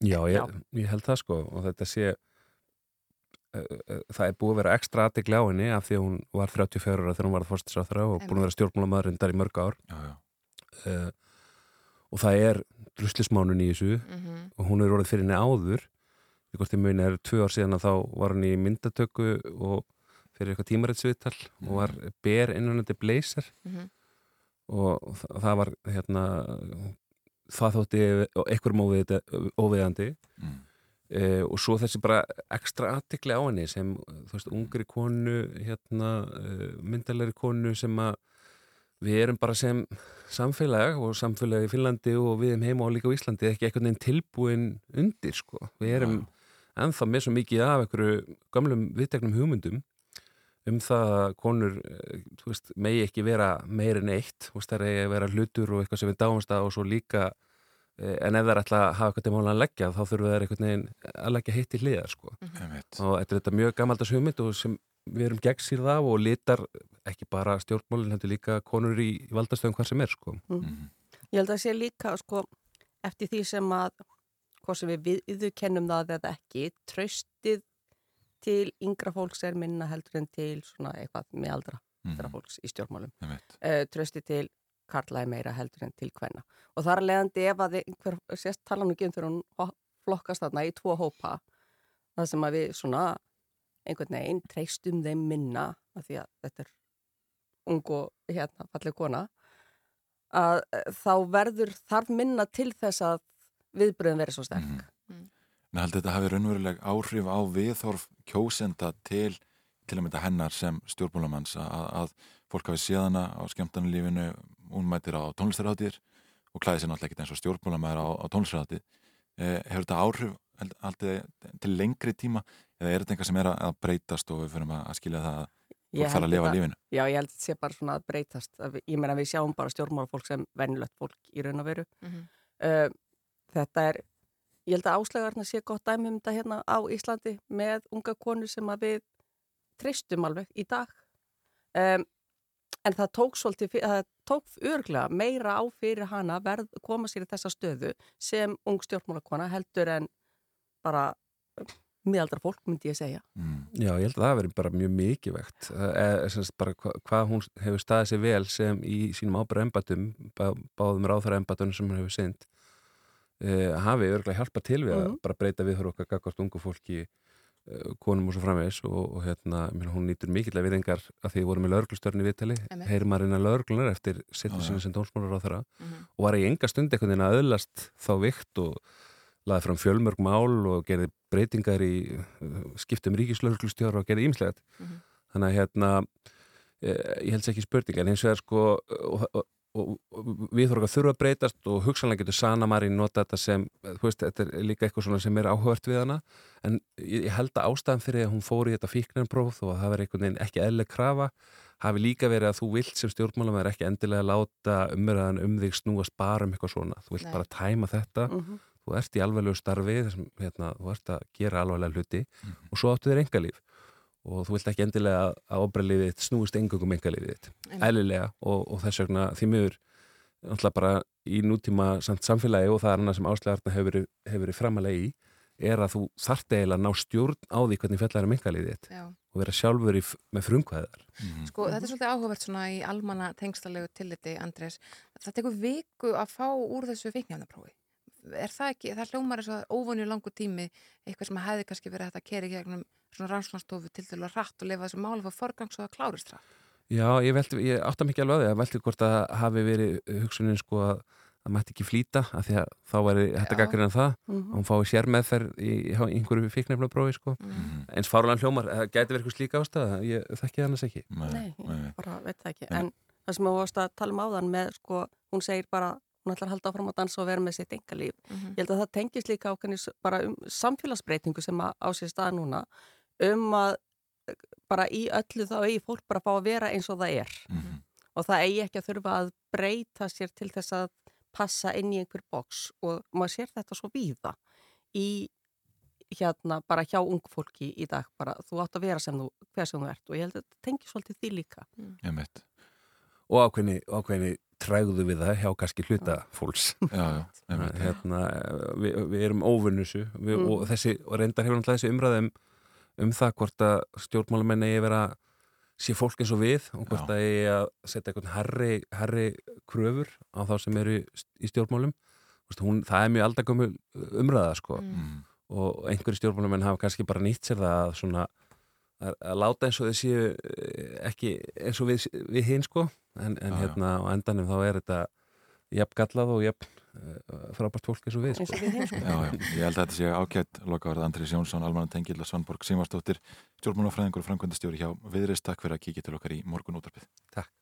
Já, ég, ég held það sko og þetta sé uh, uh, það er búið að vera ekstra aðtegli á henni af því að hún var 34 ára þegar hún var að fórstisáþra og búin að vera stjórnmálamæður undar í mörg ár já, já. Uh, og það er druslismánun í þessu Mhm. og hún er orðið fyrir henni áður ég hvort ég muni er tvö ár síðan að þá var hann í myndatöku og fyrir eitthvað tímarætsviðtal og var ber innan þetta blazer Mhm. og þa- það var hérna það þótti einhver óviðandi Mm. Eh, og svo þessi bara ekstra aðtikli á henni sem, þú veist, ungri konu hérna, uh, myndalegri konu sem að við erum bara sem samfélag og samfélag í Finnlandi og við erum heima og líka á Íslandi ekki einhvern veginn tilbúin undir sko. við erum ennþá með svo mikið af einhverju gamlum viðteknum hugmyndum um það að konur eh, þú veist, megi ekki vera meir en eitt það er að vera hlutur og eitthvað sem við dáumst að og svo líka eh, en ef það er alltaf að hafa eitthvað til mála að leggja þá þurfum við að leggja hitt í hliðar sko. Einmitt. og þetta er þetta mjög gamaldas hugmynd og sem við erum gegnsýrð af og litar ekki bara stjórnmálinn, heldur líka konur í, í valdastöðum hvað sem er sko. Mm. Ég held að sé líka sko, eftir því sem að hvað sem við viðkennum það eða ekki tröstið til yngra fólks er minna heldur en til svona eitthvað með aldra Mhm. fólks í stjórnmálum uh, tröstið til karlæði meira heldur en til hvenna og þar leðandi ef að einhver sést tala nú ekki um þegar hún flokkast þarna í tvo hópa það sem að við svona einhvern veginn treystum þeim minna af því að þetta er ung og hérna falleg kona að eh, þá verður þarf minna til þess að viðbröðum verið svo sterk. En held þetta hafi raunveruleg áhrif á viðhorf kjósenda til til að mynda hennar sem stjórnmálamanns að, að fólk hafi séð hana á skemmtarnalífinu, hún mætir á tónlistarháttir og klæði sér náttúrulega ekkert eins og stjórnmálamæður á, á tónlistarhátti eh, hefur þetta áhrif held- haldið til lengri tíma eða er þetta eitthvað sem er að, breytast og við fyrir að skilja það fólk fara að lifa lífinu? Já, ég held að þetta sé bara svona að breytast. Að við, ég meina við sjáum bara stjórnmálafólk sem venjulegt fólk í raun og veru. Mhm. uh, þetta er ég held að áslegarna sé gott dæmi um þetta hérna á Íslandi með unga konur sem að við treystum alveg í dag. Um, en það tók svolítið, það tók örglega meira á fyrir hana verð koma sér í þessa stöðu sem ung stjórnmálakona heldur en bara miðaldra fólk myndi ég segja Já, ég held að það veri bara mjög mikið vegt bara hva, hvað hún hefur staðið sér vel sem í sínum ábæra embatum bá, báðum ráþara embatunum sem hún hefur synd uh, hafi örgulega hjálpað til við að Mhm. bara breyta við okkar gagvart ungu fólki konum og svo framvegis og, og hérna, hún nýtur mikillega viðengar að því voru með lauruglustörn í viðtali heyrir maður innan lauruglunar eftir Já, sittu já. sinni sem dómsmálar á þeirra Mhm. og var í enga stund einhvern veginn að öðlast þá vikt og laði fram fjölmörg mál og gerði breytingar í uh, skiptum ríkislauglustjóra og gerði ýmslegt Mhm. þannig að hérna eh, ég held sér ekki spurning en eins og er sko og, og, og, við þurfum að þurfa að breytast og hugsanlega getur Sana Marín nota þetta sem, eh, þú veist, þetta er líka eitthvað svona sem er áhört við hana en ég, held að ástæðan fyrir að hún fór í þetta fíknarpróf og að það verði einhvern veginn ekki eðleg krafa hafi líka verið að þú vilt sem stjórnmálum er ekki endilega láta umræðan um þig snúast bara um eitthvað svona þú vilt Nei. bara tæma þetta Mhm. Þú ert í alveglegu starfi þessum, hérna, þú ert að gera alveglega hluti og svo áttu þér engalíf og þú vilt ekki endilega að þitt snúist engungum engalífið þitt eðlilega og, og þess vegna því miður náttúrulega bara í nútíma samt samfélagi og það er annað sem áslegarna hefur, hefur verið framalega í er að þú þarft eiginlega að ná stjórn á því hvernig fjallar um engalífið þitt Já. og vera sjálfur í, með frumkvæðar Sko, þetta er svolítið áhugavert svona í almanna tengslalegu tilliti, Andrés. Það tekur viku að fá úr þessu fíknefnaprófi. Er það ekki, það hljómar þess að óvonju langu tími, eitthvað sem hefði kannski verið hægt að keri gegnum svona rannsóknarstofu til til að rætt og lifa þessu máli fyrir forgangs og það klárist það. Já, ég, velti, ég átta mikið alveg á því að velti hvort að hafi verið hugsunin sko að, það mætti ekki flýta af því að þá væri þetta Já. gaggrinn en það Mhm. og hún fái sér meðferð í, í einhverju fíknefnabrófi sko. Mhm. eins fárulega hljómar, það gæti verið eitthvað slíka ástæða ég þekki það annars ekki Nei, ég bara veit það ekki. Nei. En það sem við varst að tala um áðan með, sko, hún segir bara, hún ætlar að halda áfram að dansa og vera með sitt engalíf. Mhm. Ég held að það tengist líka ákveðni s- bara um samfélagsbreytingu sem á sér stað núna um að eh, bara í öllu þá eigi fólk bara að fá að vera eins og það er. Og það eigi ekki að þurfa að breyta sér til þess að passa inn í einhver boks og maður sér þetta svo víða í hérna bara hjá ung fólki í dag. Bara þú átt að vera sem þú, hver sem þú ert. Og ég held að þetta tengi svolítið því líka. Ég mitt og ákveðni, ákveðni trægðu við það hjá kannski hluta fólks já, já, einmitt. hérna, við, við erum óvinnusu Mm. og, þessi, og reyndar hefur náttúrulega þessi umræðum um það hvort að stjórnmálamenn eigi að vera sé fólk eins og við og hvort að eigi að setja eitthvað herri, herri kröfur á þá sem eru í stjórnmálum hún, það er mjög aldagömmul umræða sko Mm. og einhverju stjórnmálamenn hafa kannski bara nýtt sér það að svona að, að láta eins og þau séu eh, ekki eins og við, við hinn sko en, en Já, já. hérna á endanum þá er þetta jafn gallað og jafn uh, frábært fólk eins og við Eins og við sko. Já, já, ég held að þetta sé ágætt lokaverð Andrés Jónsson, Almanan Tengil og Svanborg Simarsdóttir, stjórnmálafræðingur og framkvæmdastjóri hjá Viðreist, takk fyrir að kíkja til okkar í morgun útarpið. Takk.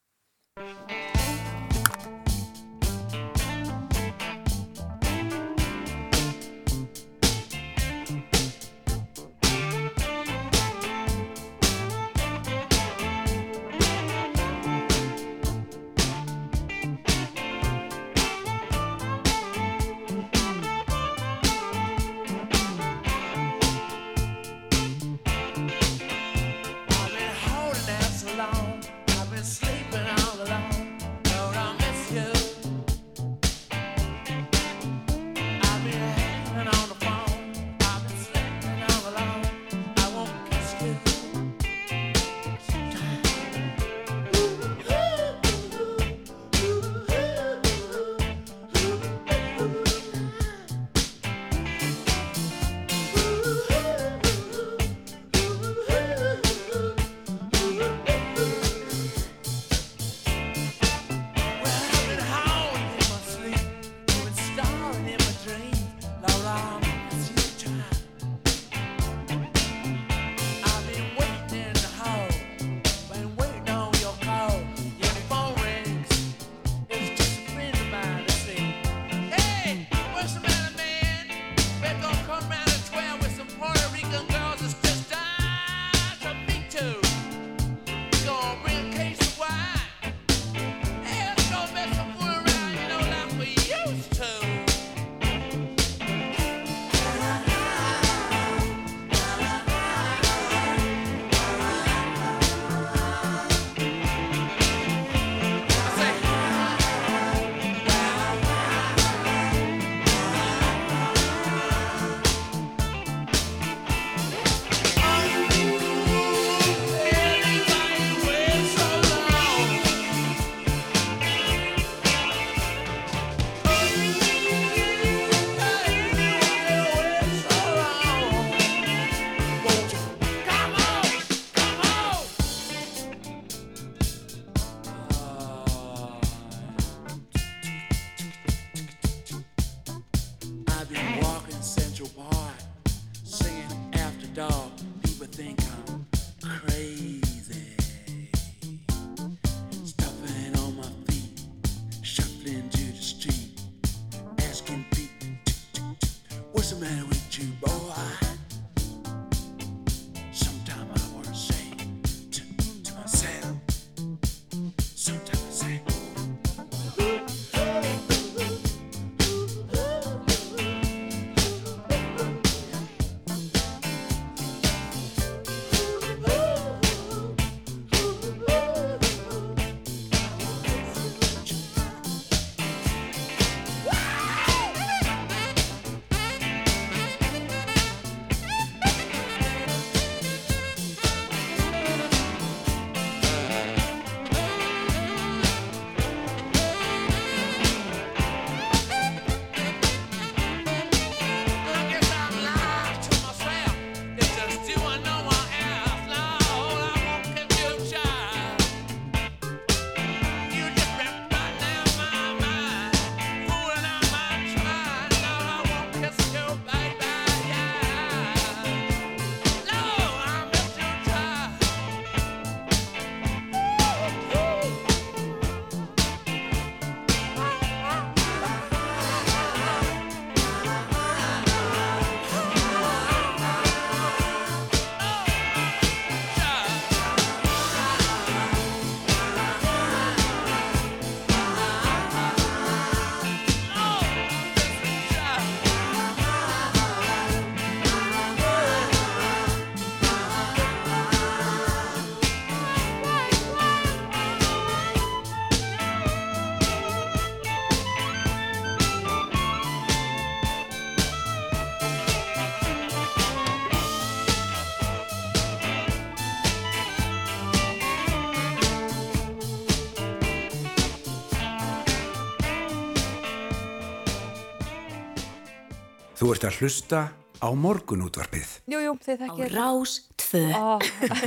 Ert að hlusta á morgunútvarpið. Jú, jú, þið þekkið Rás 2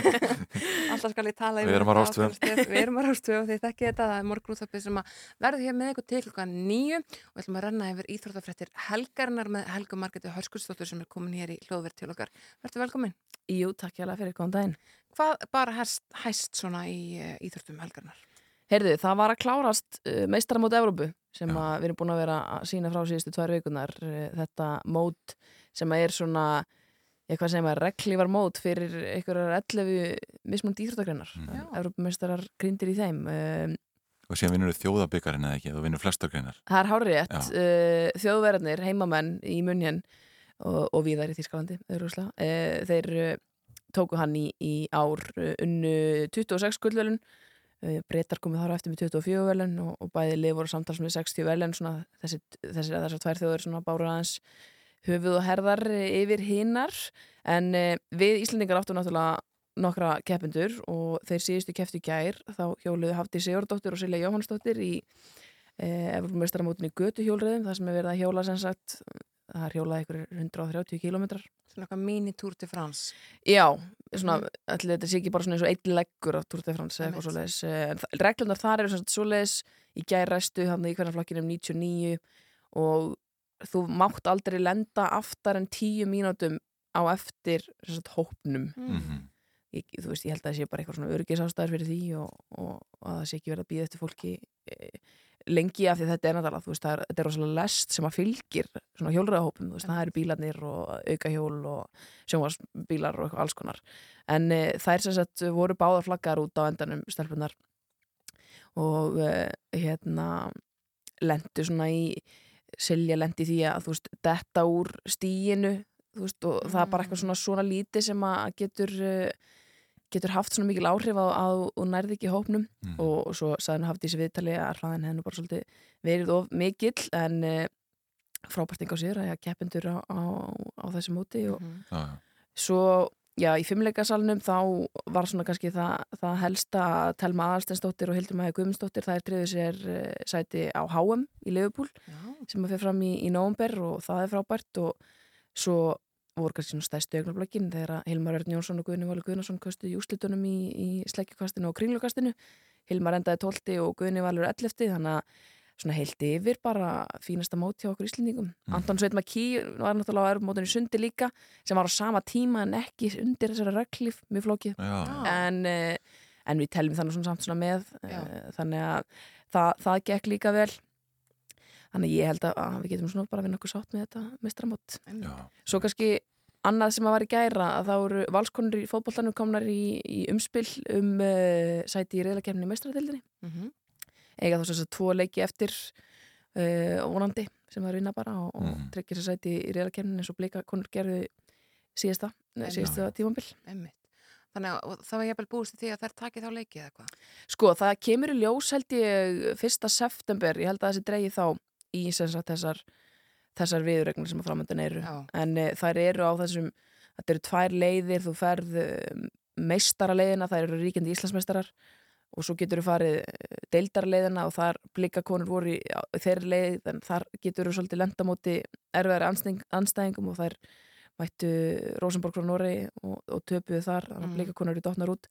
Alltaf skal ég tala Við erum á Rás tvö. Við erum á Rás 2 og þið þekkið þetta. Það er morgunúþöppið sem að verður hér með ykkur til klukkan nýju og við ætlum að renna yfir íþróttafrættir helgarinnar með Helgu Margetu Hörskullsdóttur sem er komin hér í hljóðverð til okkar. Verður velkomin. Jú, takk hjá fyrir góðan daginn. Hvað bara hæst, hæst svona í uh, íþróttum helgarinnar? Heyrðu, það var að klárast uh, meistaramót Evrópu sem að við erum búin að vera að sína frá síðustu tvær vikunar uh, þetta mót sem er svona eitthvað sem að reglívar mót fyrir einhverjar 11 mismunandi íþróttagreinar. Mm. Evrópumeistarar grindir í þeim um, Og síðan vinnur þau þjóðabyggarinn eða ekki, þú vinnur flestar greinar. Það er hárrétt, uh, þjóðverðarnir, heimamenn í munjen og, og viðar í Þýskalandi uh, þeir uh, tóku hann í, í ár uh, unnu 26 gullvelun uh, breytar komið þar eftir með 24 velun og, og bæði lið voru samtals með 60 velun þessi, þessi, þessar tvær þjóður báru aðeins höfuð og herðar yfir hinnar en uh, við Íslandingar áttum náttúrulega nokkra keppendur og þeir síðustu kepptu gær. Þá hjóluðu Hafti Sigurdóttir og Silja Jóhannsdóttir í eh, Evrópumeistaramótinni Götuhjólriðum það sem er verið að hjóla sem sagt það er hjólað ykkur 130 kilometrar Svona eitthvað mini-Tour de France. Já, svona, mm. allir, þetta sé ekki bara svona eins og einn leggur á Tour de France eða eitthvað svoleiðis en reglunar þar eru svona svoleiðis. Í gæræstu hann í hverja flokkinum 99 og þú mátt aldrei lenda aftar en 10 mínútum á eftir sagt, hópnum. Mm ég, þú veist, ég held að það sé bara eitthvað svona örgisástæður fyrir því og, og, og að það sé ekki verið að býða eftir fólki e, lengi af því þetta er náttúrulega, þú veist, það er, þetta er rosalega lest sem að fylgir svona hjólræðahópum, þú veist, það eru bílarnir og aukahjól og sjónvarsbílar og eitthvað alls konar. En e, þær sem sagt voru báðar flaggar út á endanum stelpunar og e, hérna lendu svona í Silja lendi því að, þú veist, detta úr stíinu, þú veist, og það er bara eitthvað svona svona lítið sem að getur uh, getur haft svona mikil áhrif á, á og nærði ekki hópnum Mm. og, og svo sagði hann haft í þessi viðtali að hraðin hennu bara svolítið verið of mikill en uh, frábært enga á sér að ég keppendur á, á, á þessu móti og. Já, já. svo já, í fimmleikasalnum þá var svona kannski það, það helsta að Telma Aðalstensdóttir og Hildur Mæði Guðmundsdóttir það er triðið sér uh, sæti á HM í Liverpool sem að fyrir fram í, í nóvumber og það er frábært og svo voru kannski svona stæðstu augnablökin þegar að Hilmar Örn Jónsson og Guðni Valur Guðnason kostu júslitunum í, í slekkjukastinu og kringlukastinu. Hilmar endaði 12 og Guðni Valur 11 þannig að svona heilt yfir bara fínasta mót hjá okkur íslendingum. Mm. Anton Sveit Makí var náttúrulega á erfumótinu í sundi líka sem var á sama tíma en ekki undir þessari reglif mjög flókið. Já. en, uh, en við teljum þannig svona samt svona með uh, þannig að það, það gekk líka vel þannig að ég held að, að við getum svona bara að vinna okkur sátt með þetta mestramót svo kannski annað sem að var í gæra að þá eru valskonur í fótbollanum komnar í, í umspill um uh, sæti í reyðlakefni í mestradildinni Mhm. eiga þá svo að tvo leiki eftir uh, vonandi sem það er vinna bara og, og Mhm. tryggja sér sæti í reyðlakefni eins og bleika konur gerðu síðasta, Einmitt. síðasta tímambil Einmitt. Þannig að og það var jafnvel búist í því að þær takið þá leiki eða hvað? Sko, það kemur í ljós held ég fyrsta september, ég held að þessi dreigi þá í sagt þessar þessar viðurregnir sem að framöndan eru Já. en e, þær eru á þessum þetta eru tvær leiðir, þú ferð um, meistaraleiðina, þær eru ríkjandi Íslandsmeistarar og svo getur þú farið deildarleiðina og þar blikakonur voru í á, þeirri leið en þar getur þú svolítið lendamóti erfiðari anstæðing, anstæðingum og þær mættu Rosenborg frá Noregi og, og töpuðu þar, þannig að Mm. blikakonur eru dotnar út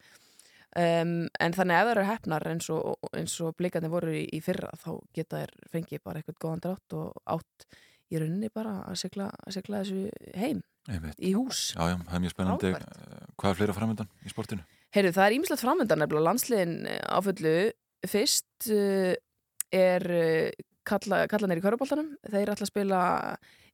um, en þannig ef það eru hefnar eins og, eins og blikarnir voru í, í fyrra þá geta þær fengið bara eitthvað góðan drátt og átt í rauninni bara að segla, þessu heim Einmitt. í hús Já, já, það er mjög spennandi. Frábært. Eh, Hvað er fleira framöndan í sportinu? Heyrðu, það er ímislegt framöndan nefnilega landsliðin á fullu fyrst uh, er kalla, kallanir í Köruboltanum þeir ætla að spila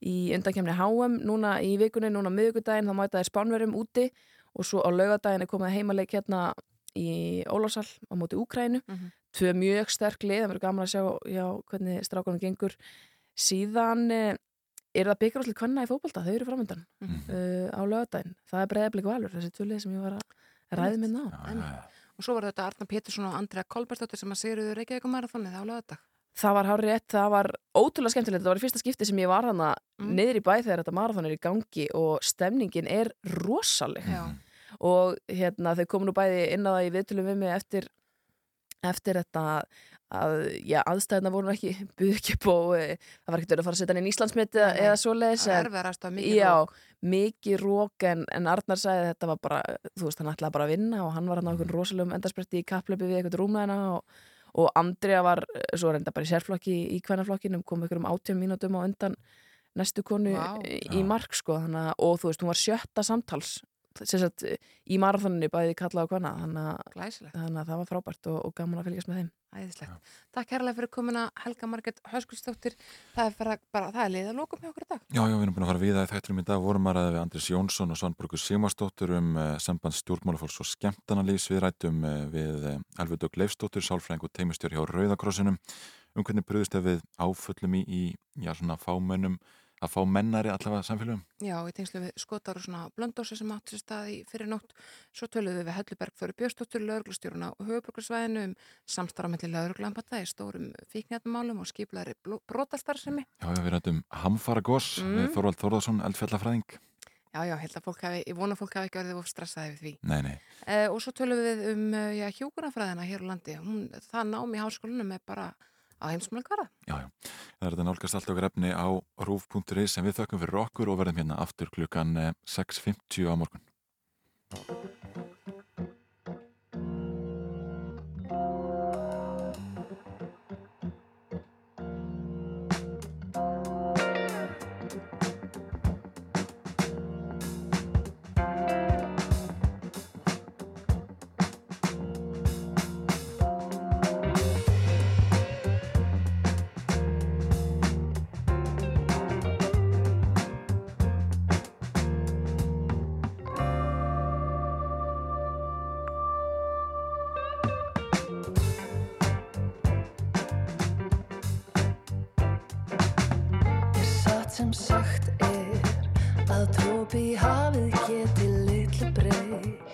í undankemni HM núna í vikunni, núna miðugudaginn þá mæta þeir spánverjum úti og svo á laugadaginn er komið heimaleik hérna í Ólásal á móti Úkrænu Mhm. tvö mjög sterk lið, það verður gaman að sjá já, hvernig strákunum gengur. Síðan uh, er það byggjuráslega kvanna í fótbolta, þau eru framöndan Mhm. uh, á laugadaginn, það er breyðablik valur þessi tvö lið sem ég var að ræði með ná. Og svo var þetta Arna Pétursson og Andrea Kolbersdóttir sem að sigruðu Reykjavík marathonið á lögadag. Það var hár rétt, það var ótrúlega skemmtilegt. Það var í fyrsta skipti sem ég var hana Mm. niður í bæ þegar þetta marathon er í gangi og stemningin er rosaleg. Já. Og hérna þau komu nú bæði inn á það í viðtölum við mig eftir eftir þetta að já, aðstæðina voru ekki buð ekki og e, það var ekkert verið að fara að setja hann inn Íslandsmynd eða, eða svoleiðis Það er en- mikið Já, rok. mikið rók en, en Arnar sagði að þetta var bara þú veist, hann ætlaði bara að vinna og hann var hann á einhvern rosalegum endarspretti í kapplöpi við eitthvað rúmæðina og, og Andrea var eh, svo reynda bara í sérflokki í kvennaflokkinum kom einhverjum átjum mínútum á undan næstu konu Vá. í, í mark sko, þannig, að- og þú veist, hún var sjötta samtals sagt, í marathoninu bæði kalla á kvenna þannig að, að það var frábært og, og gaman að fylgjast með þeim Æðislegt. Takk kærlega fyrir komuna Helga Marget Höskuldsdóttir. Það er bara, bara það er liða lókum hjá okkur í dag. Já, já, við erum búin að fara við það í þætturum í dag vorum að ræða við Andris Jónsson og Svanbrukur Sigmarsdóttur um uh, samband stjórnmálafólks og skemmtanalífs við rættum uh, við uh, Alvudug Leifsdóttur, sálfræðing og teimistjór hjá Rauðakrossinum um hvernig bröðust við áföllum í, í já, svona fámönnum að fá mennari allavega samfélögum Já, í tengslu við skotar og svona blöndósi sem átti sér stað í fyrir nótt. Svo töluðum við við Helluberg fyrir Björnsdóttur, lauruglustjóruna og höfuborgarsvæðinu um samstarfamilli lauruglampata í stórum fíknjarnmálum og skiplaðri brotastarfsemi. Já, já, við rættum Hamfara Goss Mm. Þorvald Þorðarsson, eldfjallafræðing Já, já, held að fólk hafi, ég vona að fólk hafi ekki orðið of stressaði við því. Nei, nei, Eh, og svo tölum við um eh, já, hjúkunarfræðina hér á landi. Hún, það nám í háskólanum er bara á heimsmjöld hverða. já, já Það er þetta nálgast allt okkar efni á rúf.is sem við þökkum fyrir okkur og verðum hérna aftur klukkan eh, 6.50 á morgun sem sagt er að drópi í hafið geti litlu breytt